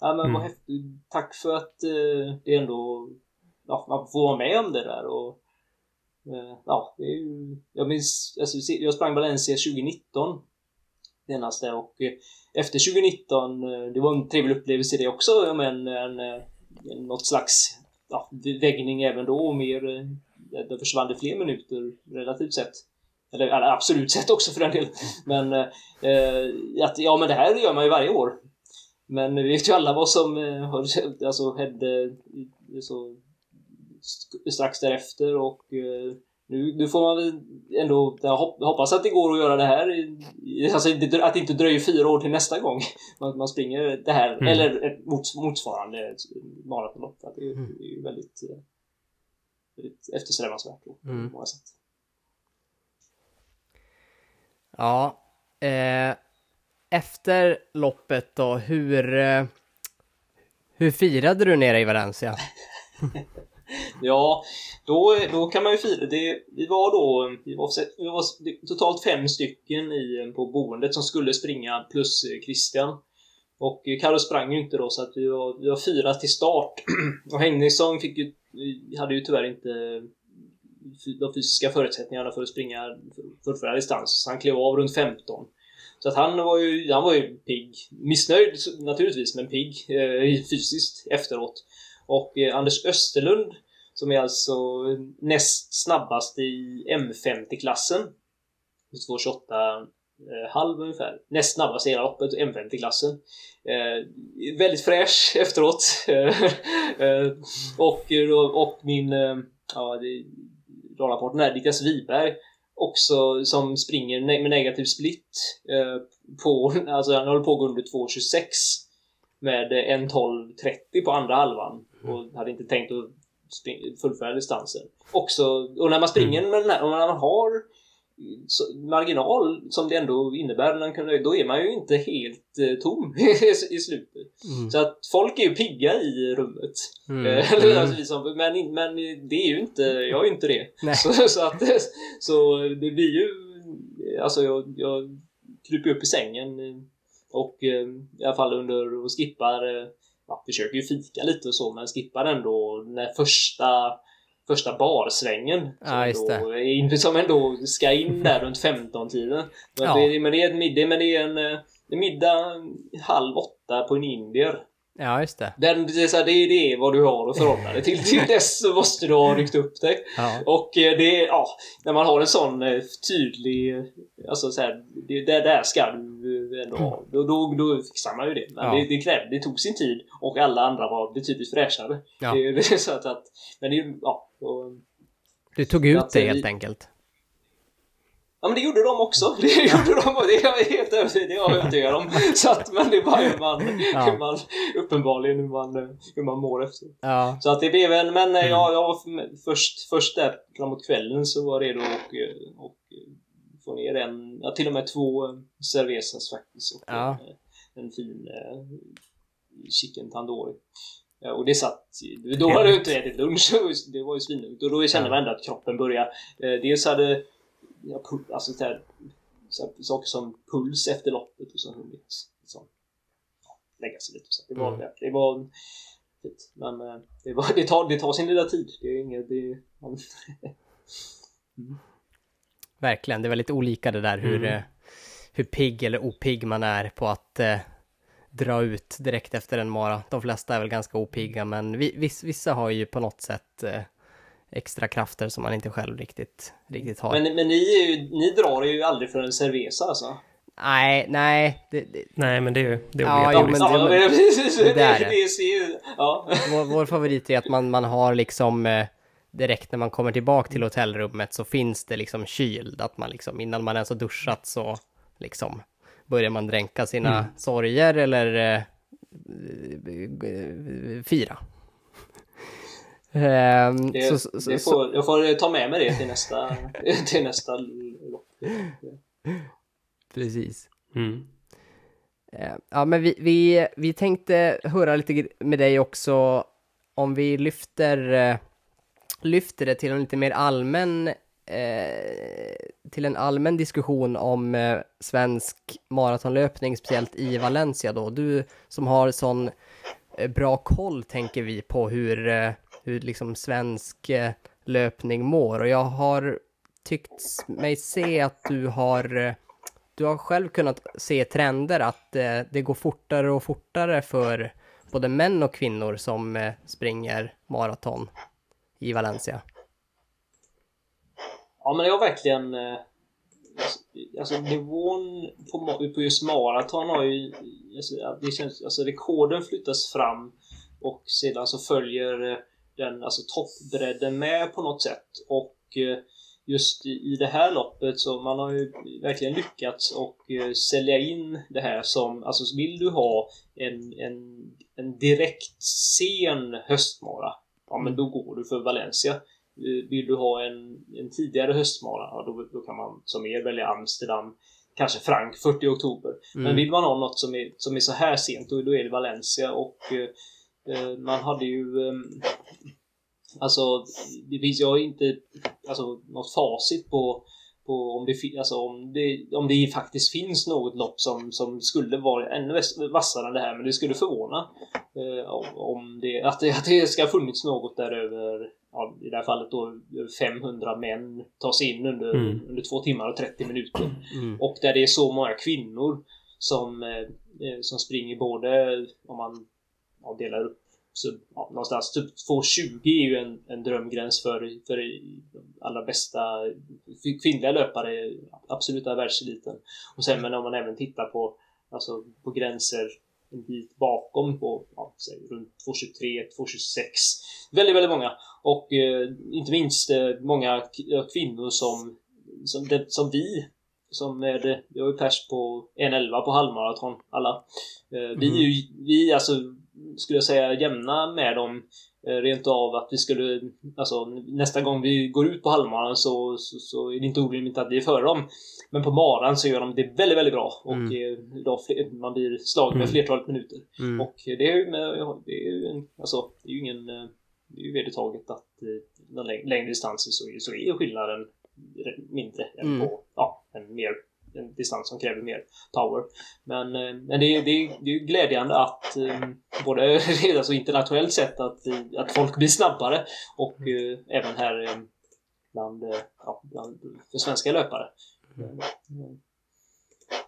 ja men mm. vad häftigt. Tack för att eh, det ändå, ja, man får vara med om det där och Eh, Eh, ja, det är ju, jag minns, alltså, jag sprang Valencia 2019. senaste och eh, efter 2019, eh, det var en trevlig upplevelse det också, men en, en, något slags ja, väggning även då och mer, det försvann det fler minuter relativt sett. Eller, eller absolut sett också för den delen. Men eh, att, ja men det här gör man ju varje år. Men vi vet ju alla vad som eh, alltså, hände så, strax därefter och eh, nu, nu får man väl ändå hoppas att det går att göra det här. Alltså att det inte dröjer fyra år till nästa gång man, man springer det här. Mm. Eller ett mots, motsvarande maratonlopp. Det, är, mm. det är ju väldigt, eh, väldigt eftersträvansvärt på mm. många sätt. Ja. Eh, efter loppet då, hur, eh, hur firade du nere i Valencia? ja, då, då kan man ju fira. Det, vi var då vi var, vi var totalt fem stycken i, på boendet som skulle springa plus eh, Christian. Och Carro sprang ju inte då så att vi var, vi var fyra till start. och Henningsson fick ju, hade ju tyvärr inte de fysiska förutsättningarna för att springa fullfölja distans. Så han klev av runt 15. Så att han var ju, han var ju pigg. Missnöjd naturligtvis, men pigg eh, fysiskt efteråt. Och eh, Anders Österlund, som är alltså näst snabbast i M50-klassen. 2.28 eh, halv ungefär. Näst snabbast i hela loppet, M50-klassen. Eh, väldigt fräsch efteråt. Eh, eh och, eh, och min, eh, ja, det, rapporten Niklas Wiberg också som springer med negativ split eh, på, alltså han håller på att gå under 2.26 med 1.12.30 på andra halvan och hade inte tänkt att fullfölja distansen. Också, och när man springer med den här, och när man har marginal som det ändå innebär, då är man ju inte helt eh, tom i slutet. Mm. Så att folk är ju pigga i rummet. Mm. Eh, mm. men, men det är ju inte, jag är ju inte det. Så, så, att, så det blir ju, alltså jag, jag kryper upp i sängen och eh, i alla fall under och skippar, ja, försöker ju fika lite och så men skippar ändå när första första barsvängen. Som, ja, ändå, som ändå ska in där runt 15-tiden. Men, ja. det, men det är men det är en, eh, en middag halv åtta på en indier. Ja, just det. Den, det, är så här, det, det är vad du har att förhålla dig till. Till dess så måste du ha ryckt upp dig. Ja. Och eh, det ja, när man har en sån eh, tydlig, alltså så här, det, det där ska du ändå ha. Då, då, då fixar man ju det. Men ja. det, det krävde, det tog sin tid och alla andra var betydligt fräschare. Ja. Det, det är så att, att men det, ja, och, du tog ut det helt enkelt? Ja men det gjorde de också. Det gjorde de och det är jag helt övertygad om. Så att, men det är bara hur man, ja. hur man uppenbarligen hur man, hur man mår efter. Ja. Så att det blev en, men mm. jag, jag först, först där framåt kvällen så var jag redo och, och få ner en, ja, till och med två cervezas faktiskt. Och ja. en, en fin eh, chicken tandoori. Och det satt... Då hade jag inte ätit lunch, det var ju svinlugnt. Och då kände man ändå att kroppen började... Eh, dels hade... Ja, alltså så här, så här, saker som puls efter loppet och så hunnit liksom, ja, lägga sig lite. Så det var... Mm. Det var fint. Men eh, det, var, det, tar, det tar sin lilla tid. Det är inget... Det, man, mm. Verkligen, det är väldigt olika det där hur, mm. hur pigg eller opigg man är på att eh, dra ut direkt efter en mara. De flesta är väl ganska opigga, men viss, vissa har ju på något sätt eh, extra krafter som man inte själv riktigt, riktigt har. Men, men ni, ju, ni drar ju aldrig för en cerveza alltså? Nej, nej. Det, det... Nej, men det är ju det är ja, jo, men det, det, det är det. Ja. Vår, vår favorit är att man, man har liksom eh, direkt när man kommer tillbaka till hotellrummet så finns det liksom kyld, att man liksom innan man ens har duschat så liksom börjar man dränka sina mm. sorger eller eh, fira. Um, det, så, det får, jag får ta med mig det till nästa, till nästa lopp. Precis. Mm. Uh, ja, men vi, vi, vi tänkte höra lite med dig också om vi lyfter, uh, lyfter det till en lite mer allmän Eh, till en allmän diskussion om eh, svensk maratonlöpning, speciellt i Valencia då. Du som har sån eh, bra koll, tänker vi, på hur, eh, hur liksom svensk eh, löpning mår. Och jag har tyckt mig se att du har du har själv kunnat se trender att eh, det går fortare och fortare för både män och kvinnor som eh, springer maraton i Valencia. Ja, men det har verkligen... Alltså, alltså nivån på, på just maraton har ju... Alltså, det känns, alltså rekorden flyttas fram och sedan så följer eh, den alltså toppbredden med på något sätt. Och eh, just i det här loppet så man har ju verkligen lyckats och sälja in det här som, alltså vill du ha en, en, en direkt sen höstmara, ja men då går du för Valencia. Vill du ha en, en tidigare höstmara, ja, då, då kan man som er välja Amsterdam, kanske Frankfurt i oktober. Mm. Men vill man ha något som är, som är så här sent, då, då är det Valencia och eh, man hade ju eh, Alltså, det finns ju inte alltså, något facit på, på om, det, alltså, om, det, om det faktiskt finns något lopp som, som skulle vara ännu vassare än det här. Men det skulle förvåna eh, om det, att, det, att det ska ha funnits något där över, ja, i det här fallet då 500 män tas in under, mm. under två timmar och 30 minuter. Mm. Och där det är så många kvinnor som, eh, som springer både om man ja, delar upp så ja, någonstans typ 2.20 är ju en, en drömgräns för, för allra bästa kvinnliga löpare, absoluta världseliten. Och sen men om man även tittar på, alltså, på gränser en bit bakom på ja, säg, runt 2.23, 2.26. Väldigt, väldigt många. Och eh, inte minst eh, många kvinnor som, som, det, som vi som vi har ju pers på 1.11 på halvmaraton alla. Eh, mm. Vi är ju, vi alltså skulle jag säga, jämna med dem. Eh, rent av att vi skulle, alltså nästa gång vi går ut på halvmaran så, så, så, är det inte orimligt att vi är före dem. Men på maran så gör de det väldigt, väldigt bra och mm. då, man blir slagen med mm. flertalet minuter. Mm. Och det är ju, det är ju en, alltså, det är ju ingen, eh, det är ju vedertaget att eh, längre distanser så, så är skillnaden mindre än mm. på, ja, en mer en distans som kräver mer power. Men, eh, men det, är, det, är, det är glädjande att eh, både alltså internationellt sett att, att folk blir snabbare och mm. även här bland, ja, bland för svenska löpare.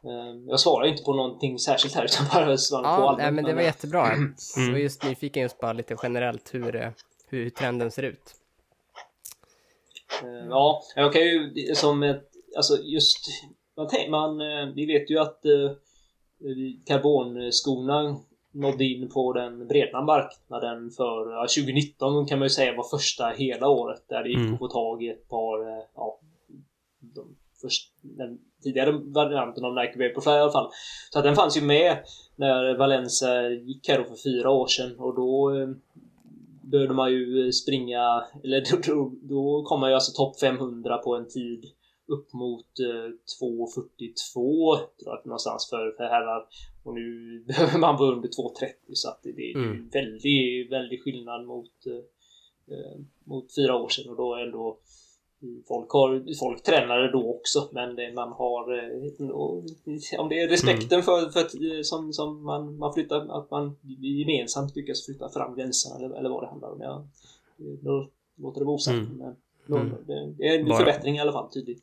Mm. Jag svarar inte på någonting särskilt här utan bara svarar ja, på allmänt. Nej, men det var jättebra. Mm. Jag var just nyfiken just bara lite generellt hur, hur trenden ser ut. Ja, jag kan ju som ett, alltså just man, man, eh, vi vet ju att eh, karbonskorna nådde in på den breda marknaden för ja, 2019 kan man ju säga var första hela året där det gick mm. att få tag i ett par, eh, ja, de först, den tidigare varianten av Nike Vaporfly i alla fall. Så att den fanns ju med när Valencia gick här då för fyra år sedan och då behövde man ju springa, eller då, då, då kom man ju alltså topp 500 på en tid upp mot eh, 2.42 tror jag någonstans för, för herrar. Och nu behöver man vara under 2.30 så att det, det är mm. väldigt, väldigt skillnad mot, eh, eh, mot fyra år sedan och då är ändå Folk, har, folk tränade då också men det, man har eh, om det är respekten mm. för, för att, eh, som, som man, man flyttar, att man gemensamt lyckas flytta fram gränserna eller, eller vad det handlar om. Ja, då låter det vara osagt. Mm. Men, Mm. Det är en Bara. förbättring i alla fall, tydligt.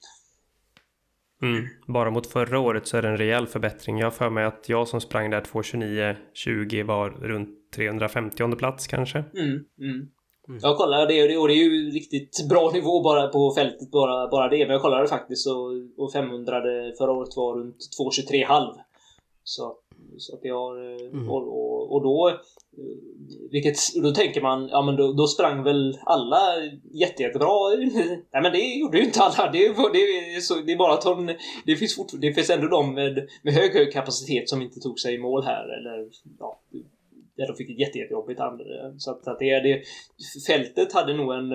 Mm. Bara mot förra året så är det en rejäl förbättring. Jag har för mig att jag som sprang där 2.29.20 var runt 350 plats kanske. Mm. Mm. Mm. Jag kollade det och det är ju riktigt bra nivå bara på fältet, bara, bara det. Men jag kollade faktiskt och, och 500 förra året var runt 2.23,5. Så så att har, eh, mm. och, och, och, då, eh, vilket, då tänker man, ja men då, då sprang väl alla jätte, jättebra? Nej men det gjorde ju inte alla. Det, det, så, det är bara att de, det finns det finns ändå de med, med hög, hög kapacitet som inte tog sig i mål här eller ja, där de fick ett jätte, jättejobbigt Så att, att det, det, fältet hade nog en,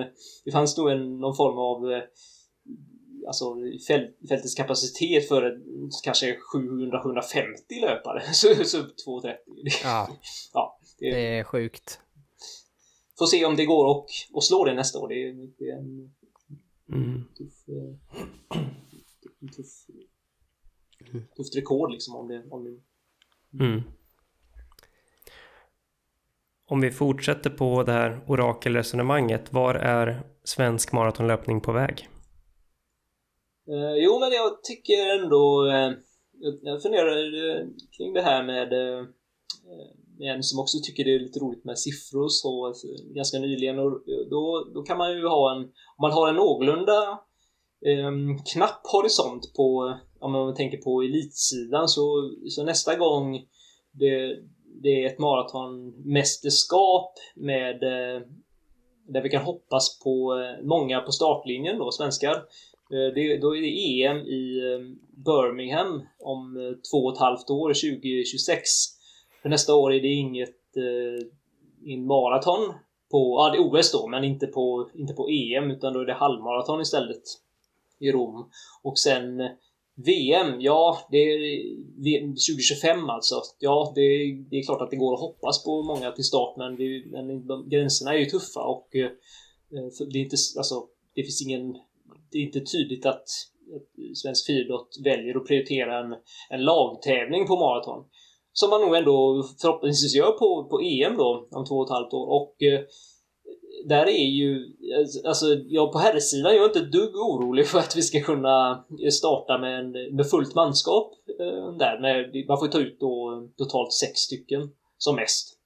det fanns nog en, någon form av alltså fältets kapacitet för kanske 700-750 löpare. Så, så 230. Ja, ja det, det, är sjukt. Får se om det går och, och slå det nästa år. Det är, det är en mm. tuff, eh, tuff, mm. tufft rekord liksom om det... Om det... Mm. Om vi fortsätter på det här orakelresonemanget, var är svensk maratonlöpning på väg? Eh, jo, men jag tycker ändå... Eh, jag funderar eh, kring det här med eh, eh, en som också tycker det är lite roligt med siffror så ganska nyligen och då, då kan man ju ha en, om man har en någorlunda eh, knapp horisont på, om man tänker på elitsidan så, så nästa gång det, det är ett maratonmästerskap med eh, där vi kan hoppas på många på startlinjen då, svenskar. Eh, det, då är det EM i eh, Birmingham om eh, två och ett halvt år, 2026. För nästa år är det inget eh, in maraton på, ja det är OS då, men inte på, inte på EM utan då är det halvmaraton istället i Rom. Och sen VM, ja det är 2025 alltså. Ja, det, det, är klart att det går att hoppas på många till start men, vi, men de, gränserna är ju tuffa och eh, det är inte, alltså, det finns ingen, det är inte tydligt att, Svensk friidrott väljer att prioritera en, en lagtävling på maraton. Som man nog ändå förhoppningsvis gör på, på EM då om två och ett halvt år och eh, där är ju, alltså, alltså jag på herrsidan, jag är inte ett dugg orolig för att vi ska kunna starta med, en, med fullt manskap eh, där. Med, man får ta ut då totalt sex stycken som mest.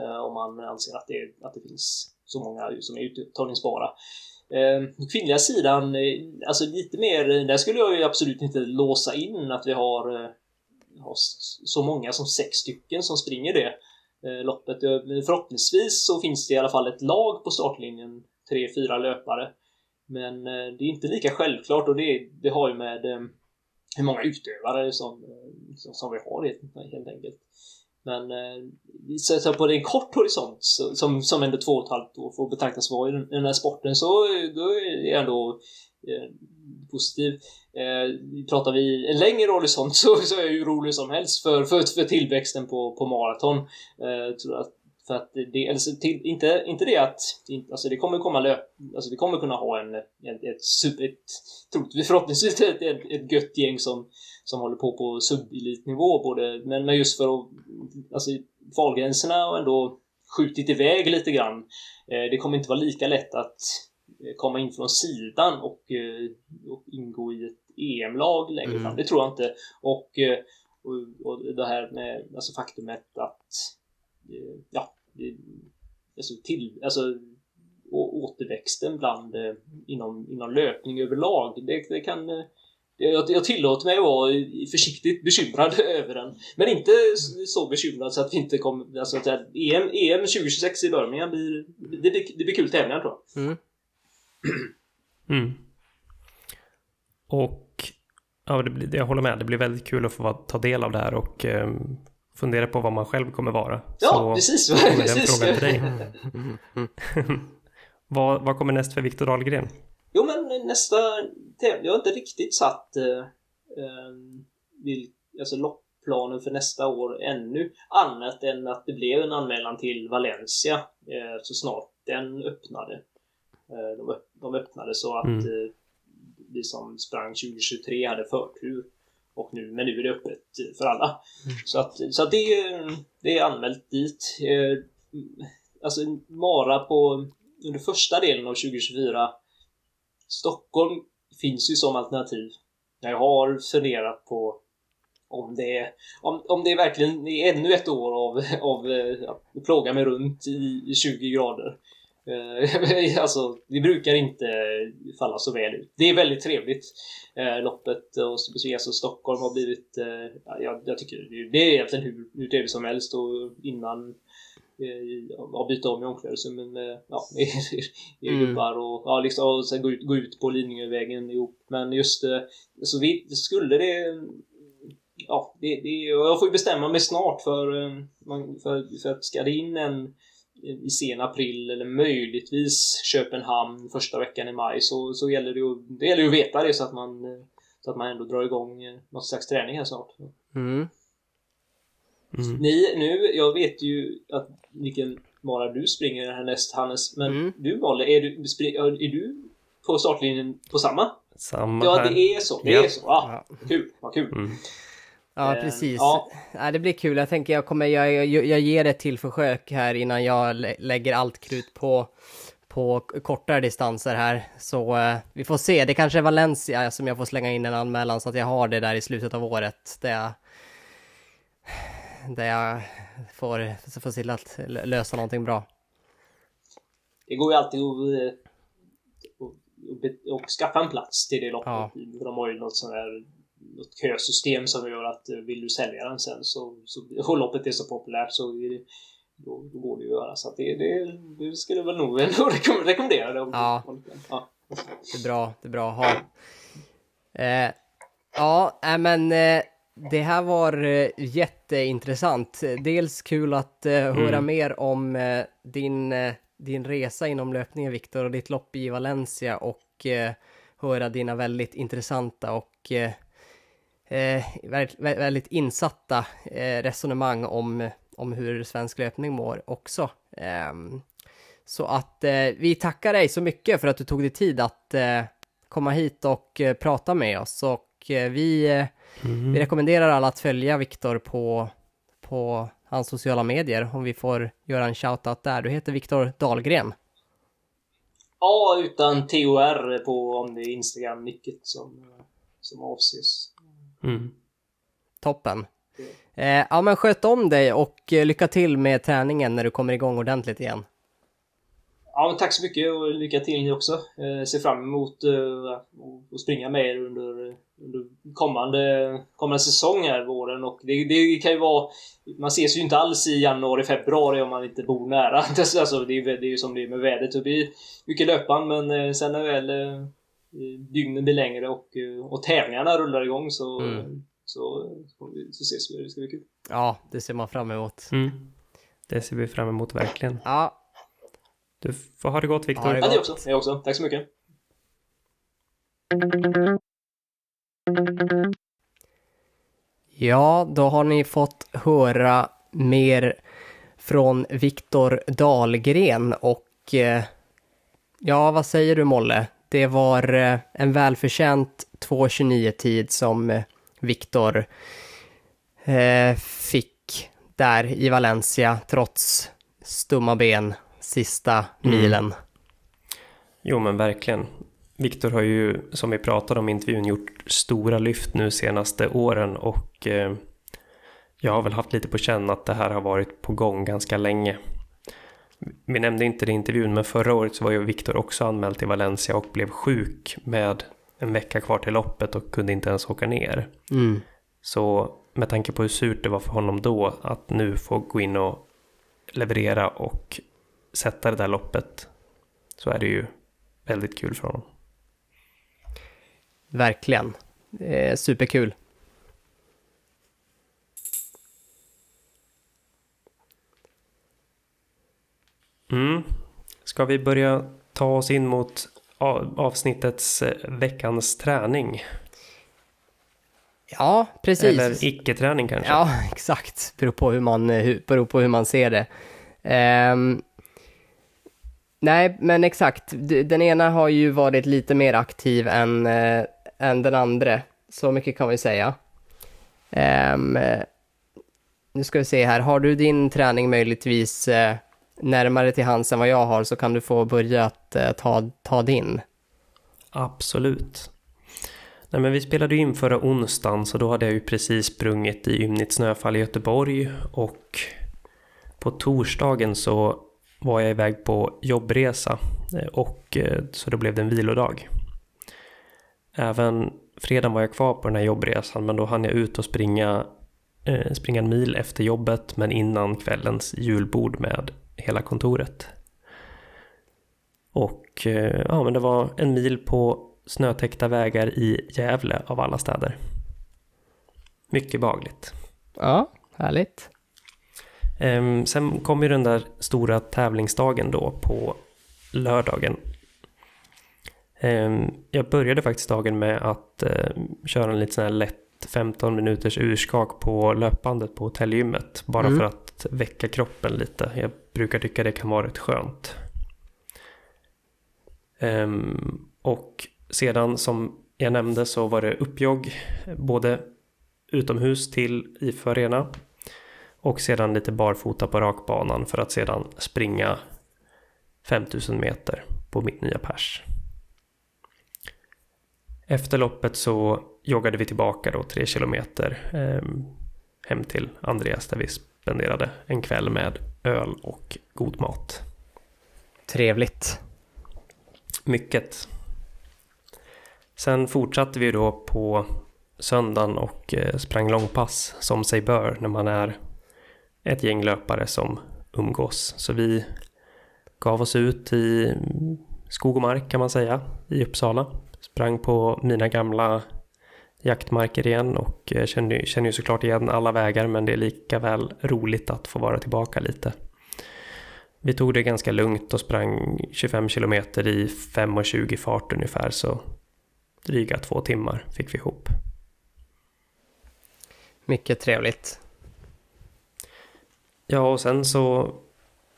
Eh, om man anser att det, att det finns så många som är uttagningsbara. Eh, kvinnliga sidan, eh, alltså lite mer, eh, där skulle jag ju absolut inte låsa in att vi har, eh, har så många som sex stycken som springer det. Eh, loppet. Eh, förhoppningsvis så finns det i alla fall ett lag på startlinjen, tre, fyra löpare. Men eh, det är inte lika självklart och det, det har ju med eh, hur många utövare som, eh, som vi har helt enkelt. Men eh, så på en kort horisont som, som ändå två och ett halvt år får betraktas vara i den här sporten så eh, då är jag ändå eh, positiv. Eh, pratar vi en längre horisont så, så är jag ju rolig som helst för, för, för tillväxten på, på maraton. Eh, tror att, för att det, alltså till, inte, inte det att, alltså det kommer komma löp, alltså vi kommer kunna ha en, ett, ett, super, ett troligtvis förhoppningsvis ett, ett, ett gött gäng som, som håller på på subelitnivå både, men, men just för att, alltså valgränserna har ändå skjutit iväg lite grann. Eh, det kommer inte vara lika lätt att Eh, komma in från sidan och, eh, och ingå i ett EM-lag längre mm. fram. Det tror jag inte. Och, och, och det här med alltså faktumet att ja, alltså, till, alltså återväxten bland inom, inom löpning överlag. Det, det kan jag, jag tillåter mig att vara försiktigt bekymrad över den. Men inte så bekymrad så att vi inte kommer... Alltså att EM, EM 2026 i Birmingham blir... Det, det, det blir kul tävlingar tror jag. Mm. Mm. Och ja, det blir, jag håller med, det blir väldigt kul att få ta del av det här och eh, fundera på vad man själv kommer vara. Ja, Så, precis. precis. frågan till dig. vad, vad kommer näst för Viktor Dahlgren? Jo, men nästa tävling, jag har inte riktigt satt eh, eh, vil, alltså loppplanen för nästa år ännu. Annat än att det blev en anmälan till Valencia eh, så snart den öppnade. Eh, de, de öppnade så att mm. Eh, vi som sprang 2023 hade förtur. Och nu, men nu är det öppet för alla. Mm. Så att, så att det, det är anmält dit. Eh, alltså Mara på under första delen av 2024 Stockholm finns ju som alternativ. Jag har funderat på om det, om, om det verkligen är ännu ett år av, av eh, att plåga mig runt i, i 20 grader. Eh, alltså, det brukar inte falla så väl ut. Det är väldigt trevligt. Eh, loppet och alltså, Stockholm har blivit... Eh, jag, jag tycker det är egentligen hur, hur trevligt som helst och innan ja, byta om i omklädningsrummet med ja, mm. gubbar och, ja, liksom, och sen gå ut, gå ut på Lidingövägen ihop. Men just så vi, skulle det Ja, det, det, jag får ju bestämma mig snart för, för, för att ska det in en i sen april eller möjligtvis Köpenhamn första veckan i maj så, så gäller det ju, det gäller ju att veta det så att man så att man ändå drar igång eh, något slags träning här snart. Mm. Mm. Ni, nu, jag vet ju att vilken mara du springer härnäst Hannes, men mm. du Malin, är du, är du på startlinjen på samma? Samma Ja, det är så. Det ja. är så. Ah, ja. Kul, vad kul. Mm. Ja, eh, precis. Ja. ja. det blir kul. Jag tänker jag kommer, jag, jag, jag ger ett till försök här innan jag lägger allt krut på, på kortare distanser här. Så eh, vi får se. Det kanske är Valencia som jag får slänga in en anmälan så att jag har det där i slutet av året. Där jag, där jag får, får till att lösa någonting bra. Det går ju alltid att, att, att, att skaffa en plats till det loppet. Ja. De har ju något sånt där något kösystem som gör att vill du sälja den sen så, så och loppet är så populärt så det, då, då går det ju att göra. Så att det, det, det skulle väl nog rekommendera det. Ja. ja. Det är bra, det är bra ha. Eh, ja, men eh, det här var eh, jätteintressant. Dels kul att eh, höra mm. mer om eh, din, din resa inom löpningen, Viktor, och ditt lopp i Valencia och höra dina väldigt intressanta och väldigt, väldigt, insatta resonemang om om hur svensk löpning mår också. Ehm, så att vi tackar dig så mycket för att du tog dig tid att komma hit och prata med oss och vi, mm. vi rekommenderar alla att följa Viktor på, på hans sociala medier om vi får göra en shoutout där. Du heter Viktor Dahlgren. Ja, utan TOR på om det är Instagram-nicket som, som avses. Mm. Toppen. Eh, ja men sköt om dig och eh, lycka till med träningen när du kommer igång ordentligt igen. Ja men tack så mycket och lycka till ni också. Eh, ser fram emot eh, att springa med er under, under kommande, kommande säsong här våren och det, det kan ju vara Man ses ju inte alls i januari, februari om man inte bor nära. alltså, det, är, det är ju som det är med vädret. Det blir mycket löpan men eh, sen när väl eh, dygnen blir längre och, och tävlingarna rullar igång så mm så, så ses vi. Det ska bli kul. Ja, det ser man fram emot. Mm. Det ser vi fram emot verkligen. Ja. Du får ha det gott Viktor. Ja, det också. Jag också. Tack så mycket. Ja, då har ni fått höra mer från Viktor Dahlgren och eh, ja, vad säger du Molle? Det var eh, en välförtjänt 2.29 tid som eh, Viktor fick där i Valencia trots stumma ben sista mm. milen. Jo men verkligen. Viktor har ju, som vi pratade om i intervjun, gjort stora lyft nu senaste åren och eh, jag har väl haft lite på känn att det här har varit på gång ganska länge. Vi nämnde inte det i intervjun, men förra året så var ju Viktor också anmäld till Valencia och blev sjuk med en vecka kvar till loppet och kunde inte ens åka ner. Mm. Så med tanke på hur surt det var för honom då att nu få gå in och leverera och sätta det där loppet så är det ju väldigt kul för honom. Verkligen. Eh, superkul. Mm. Ska vi börja ta oss in mot avsnittets eh, veckans träning. Ja, precis. Eller icke-träning kanske. Ja, exakt. Beror på hur man, beror på hur man ser det. Um, nej, men exakt. Den ena har ju varit lite mer aktiv än, äh, än den andra. Så mycket kan vi säga. Um, nu ska vi se här. Har du din träning möjligtvis äh, närmare till hands än vad jag har så kan du få börja att eh, ta, ta din. Absolut. Nej, men vi spelade in förra onsdagen så då hade jag ju precis sprungit i ymnigt snöfall i Göteborg och på torsdagen så var jag iväg på jobbresa eh, och eh, så då blev det en vilodag. Även fredagen var jag kvar på den här jobbresan men då hann jag ut och springa, eh, springa en mil efter jobbet men innan kvällens julbord med hela kontoret. Och ja, men det var en mil på snötäckta vägar i Gävle av alla städer. Mycket behagligt. Ja, härligt. Ehm, sen kom ju den där stora tävlingsdagen då på lördagen. Ehm, jag började faktiskt dagen med att eh, köra en lite sån här lätt 15 minuters urskak på löpbandet på hotellgymmet. Bara mm. för att väcka kroppen lite. Jag brukar tycka det kan vara rätt skönt. Um, och sedan som jag nämnde så var det uppjogg både utomhus till IFÖ Arena och sedan lite barfota på rakbanan för att sedan springa 5000 meter på mitt nya pers. Efter loppet så joggade vi tillbaka då tre kilometer eh, hem till Andreas där vi spenderade en kväll med öl och god mat. Trevligt. Mycket. Sen fortsatte vi då på söndagen och eh, sprang långpass som sig bör när man är ett gäng löpare som umgås. Så vi gav oss ut i skog och mark kan man säga i Uppsala. Sprang på mina gamla jaktmarker igen och eh, känner, känner ju såklart igen alla vägar men det är lika väl roligt att få vara tillbaka lite. Vi tog det ganska lugnt och sprang 25 kilometer i 5.20 fart ungefär så dryga två timmar fick vi ihop. Mycket trevligt. Ja, och sen så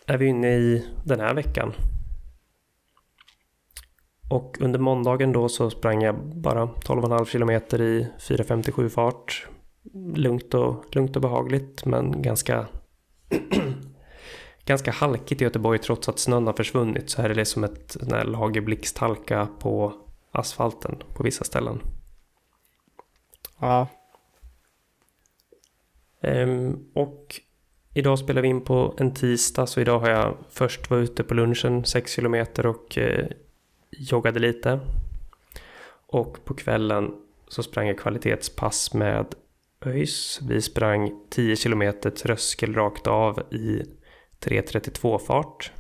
är vi inne i den här veckan. Och under måndagen då så sprang jag bara 12,5 kilometer i 4.57 fart. Lugnt och, lugnt och behagligt men ganska ganska halkigt i Göteborg trots att snön har försvunnit så här är det som ett lager blixthalka på asfalten på vissa ställen. Ja. Ehm, och idag spelar vi in på en tisdag så idag har jag först varit ute på lunchen 6 kilometer och eh, joggade lite. Och på kvällen så sprang jag kvalitetspass med ÖIS. Vi sprang 10 kilometer tröskel rakt av i 3.32 fart.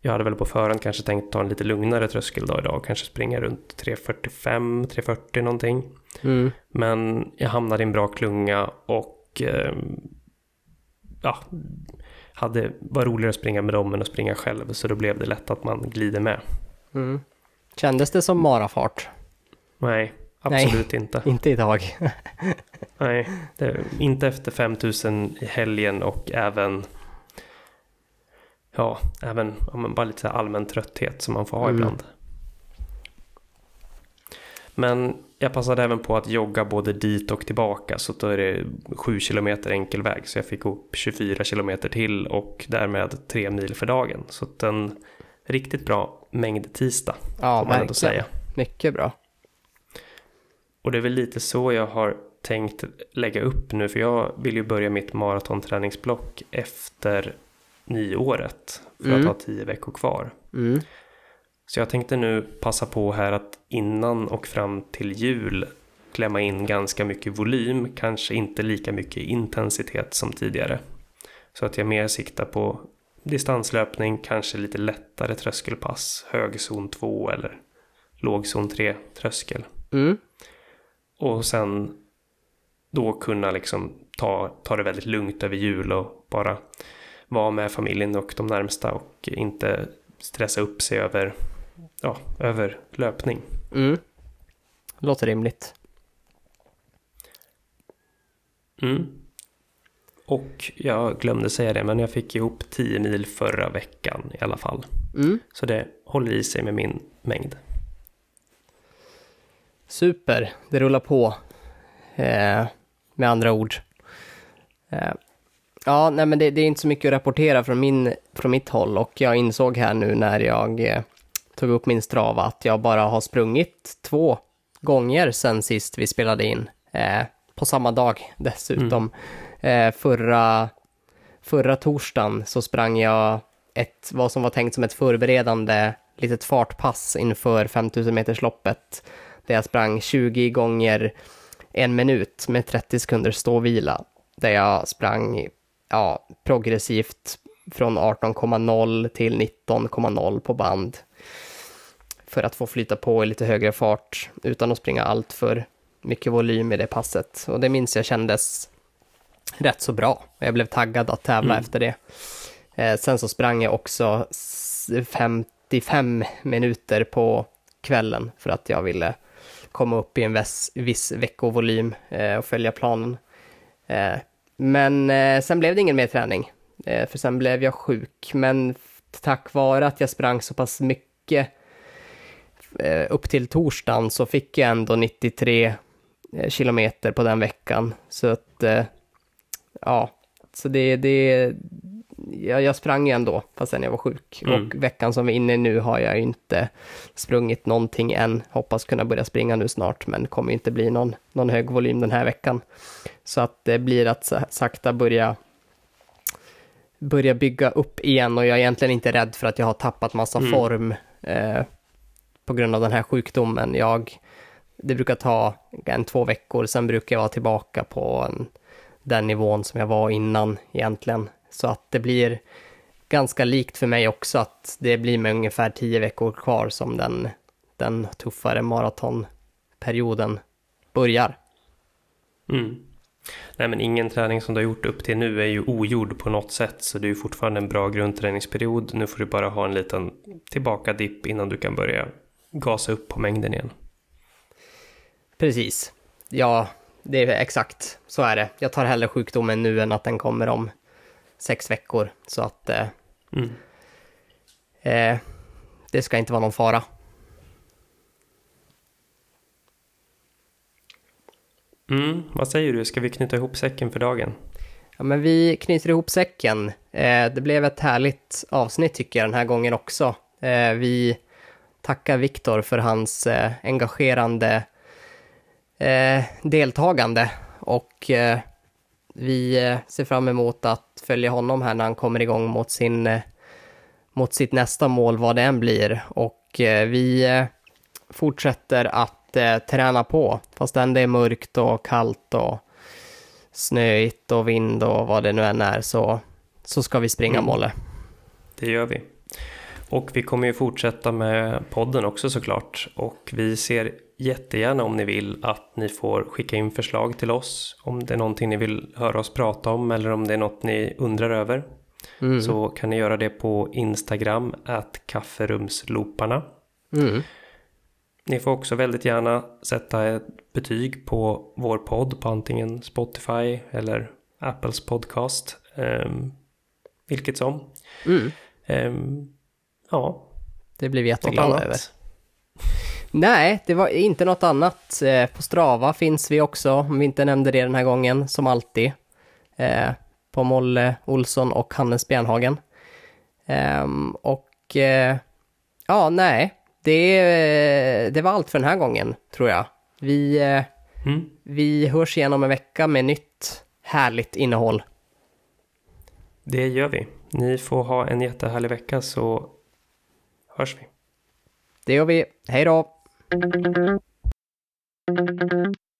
Jag hade väl på förhand kanske tänkt ta en lite lugnare tröskel då idag, kanske springa runt 3.45, 3.40 någonting. Mm. Men jag hamnade i en bra klunga och eh, ja, hade, var roligare att springa med dem än att springa själv så då blev det lätt att man glider med. Mm. Kändes det som marafart? Nej, absolut inte. Inte idag. Nej, det, inte efter 5000 i helgen och även ja, även ja, bara lite allmän trötthet som man får ha Mm. ibland. Men jag passade även på att jogga både dit och tillbaka så då är det 7 kilometer enkel väg så jag fick upp 24 kilometer till och därmed 3 mil för dagen. Så att en riktigt bra mängd tisdag Ja, får man ändå säga. Mycket bra. Och det är väl lite så jag har tänkt lägga upp nu för jag vill ju börja mitt maratonträningsblock efter nyåret för Mm. att ha tio veckor kvar. Mm. Så jag tänkte nu passa på här att innan och fram till jul klämma in ganska mycket volym, kanske inte lika mycket intensitet som tidigare. Så att jag mer siktar på distanslöpning, kanske lite lättare tröskelpass, högzon 2 eller lågzon 3 tröskel. Mm. Och sen då kunna liksom ta, ta det väldigt lugnt över jul och bara vara med familjen och de närmsta och inte stressa upp sig över, ja, över löpning. Mm. Låter rimligt. Mm. Och jag glömde säga det, men jag fick ihop 10 mil förra veckan i alla fall. Mm. Så det håller i sig med min mängd. Super, det rullar på. Eh, med andra ord. Eh, ja, nej men det, det är inte så mycket att rapportera från, min, från mitt håll och jag insåg här nu när jag eh, tog upp min strava att jag bara har sprungit två gånger sen sist vi spelade in. Eh, på samma dag dessutom. Eh, förra, förra torsdagen så sprang jag ett, vad som var tänkt som ett förberedande litet fartpass inför 5000 metersloppet där jag sprang 20 gånger en minut med 30 sekunders ståvila. Där jag sprang ja, progressivt från 18,0 till 19,0 på band. För att få flyta på i lite högre fart utan att springa allt för mycket volym i det passet. Och det minns jag kändes rätt så bra. Jag blev taggad att tävla Mm. efter det. Eh, sen så sprang jag också s- 55 minuter på kvällen för att jag ville komma upp i en viss, viss veckovolym eh, och följa planen. Eh, men eh, sen blev det ingen mer träning, eh, för sen blev jag sjuk. Men tack vare att jag sprang så pass mycket upp till torsdagen så fick jag ändå 93 eh, kilometer på den veckan. Så att, eh, ja, så det, det, jag, jag sprang ju ändå, fastän jag var sjuk. Mm. Och veckan som vi är inne i nu har jag ju inte sprungit någonting än. Hoppas kunna börja springa nu snart, men kommer inte bli någon, någon hög volym den här veckan. Så att det blir att sa- sakta börja börja bygga upp igen och jag är egentligen inte rädd för att jag har tappat massa Mm. form eh, på grund av den här sjukdomen. Jag, det brukar ta en två veckor, sen brukar jag vara tillbaka på en, den nivån som jag var innan egentligen. Så att det blir ganska likt för mig också att det blir med ungefär tio veckor kvar som den, den tuffare maratonperioden börjar. Mm. Nej men ingen träning som du har gjort upp till nu är ju ogjord på något sätt så det är ju fortfarande en bra grundträningsperiod. Nu får du bara ha en liten tillbakadipp innan du kan börja gasa upp på mängden igen. Precis. Ja, det är exakt så är det. Jag tar hellre sjukdomen nu än att den kommer om sex veckor. Så att eh, Mm. eh, det ska inte vara någon fara. Mm, vad säger du, ska vi knyta ihop säcken för dagen? Ja, men vi knyter ihop säcken. Eh, det blev ett härligt avsnitt tycker jag den här gången också. Eh, vi tackar Viktor för hans eh, engagerande eh, deltagande och eh, vi eh, ser fram emot att följa honom här när han kommer igång mot sin eh, mot sitt nästa mål, vad det än blir. Och eh, vi fortsätter att träna på, fastän det är mörkt och kallt och snöigt och vind och vad det nu än är så, så ska vi springa Mm. Molle. Det gör vi. Och vi kommer ju fortsätta med podden också såklart. Och vi ser jättegärna om ni vill att ni får skicka in förslag till oss. Om det är någonting ni vill höra oss prata om eller om det är något ni undrar över. Mm. Så kan ni göra det på Instagram, att kafferumsloparna. Mm. Ni får också väldigt gärna sätta ett betyg på vår podd på antingen Spotify eller Apples podcast. Um, vilket som. Mm. Ehm, ja, Det blir vi jätteglada över. Nej, det var inte något annat. Eh, På Strava finns vi också, om vi inte nämnde det den här gången, som alltid. Eh, På Molle Olsson och Hannes Bjärnhagen. Ehm, Och eh, ja, nej, det, det var allt för den här gången, tror jag. Vi, Mm. vi hörs igen om en vecka med nytt härligt innehåll. Det gör vi. Ni får ha en jättehärlig vecka så hörs vi. Det gör vi. Hej då!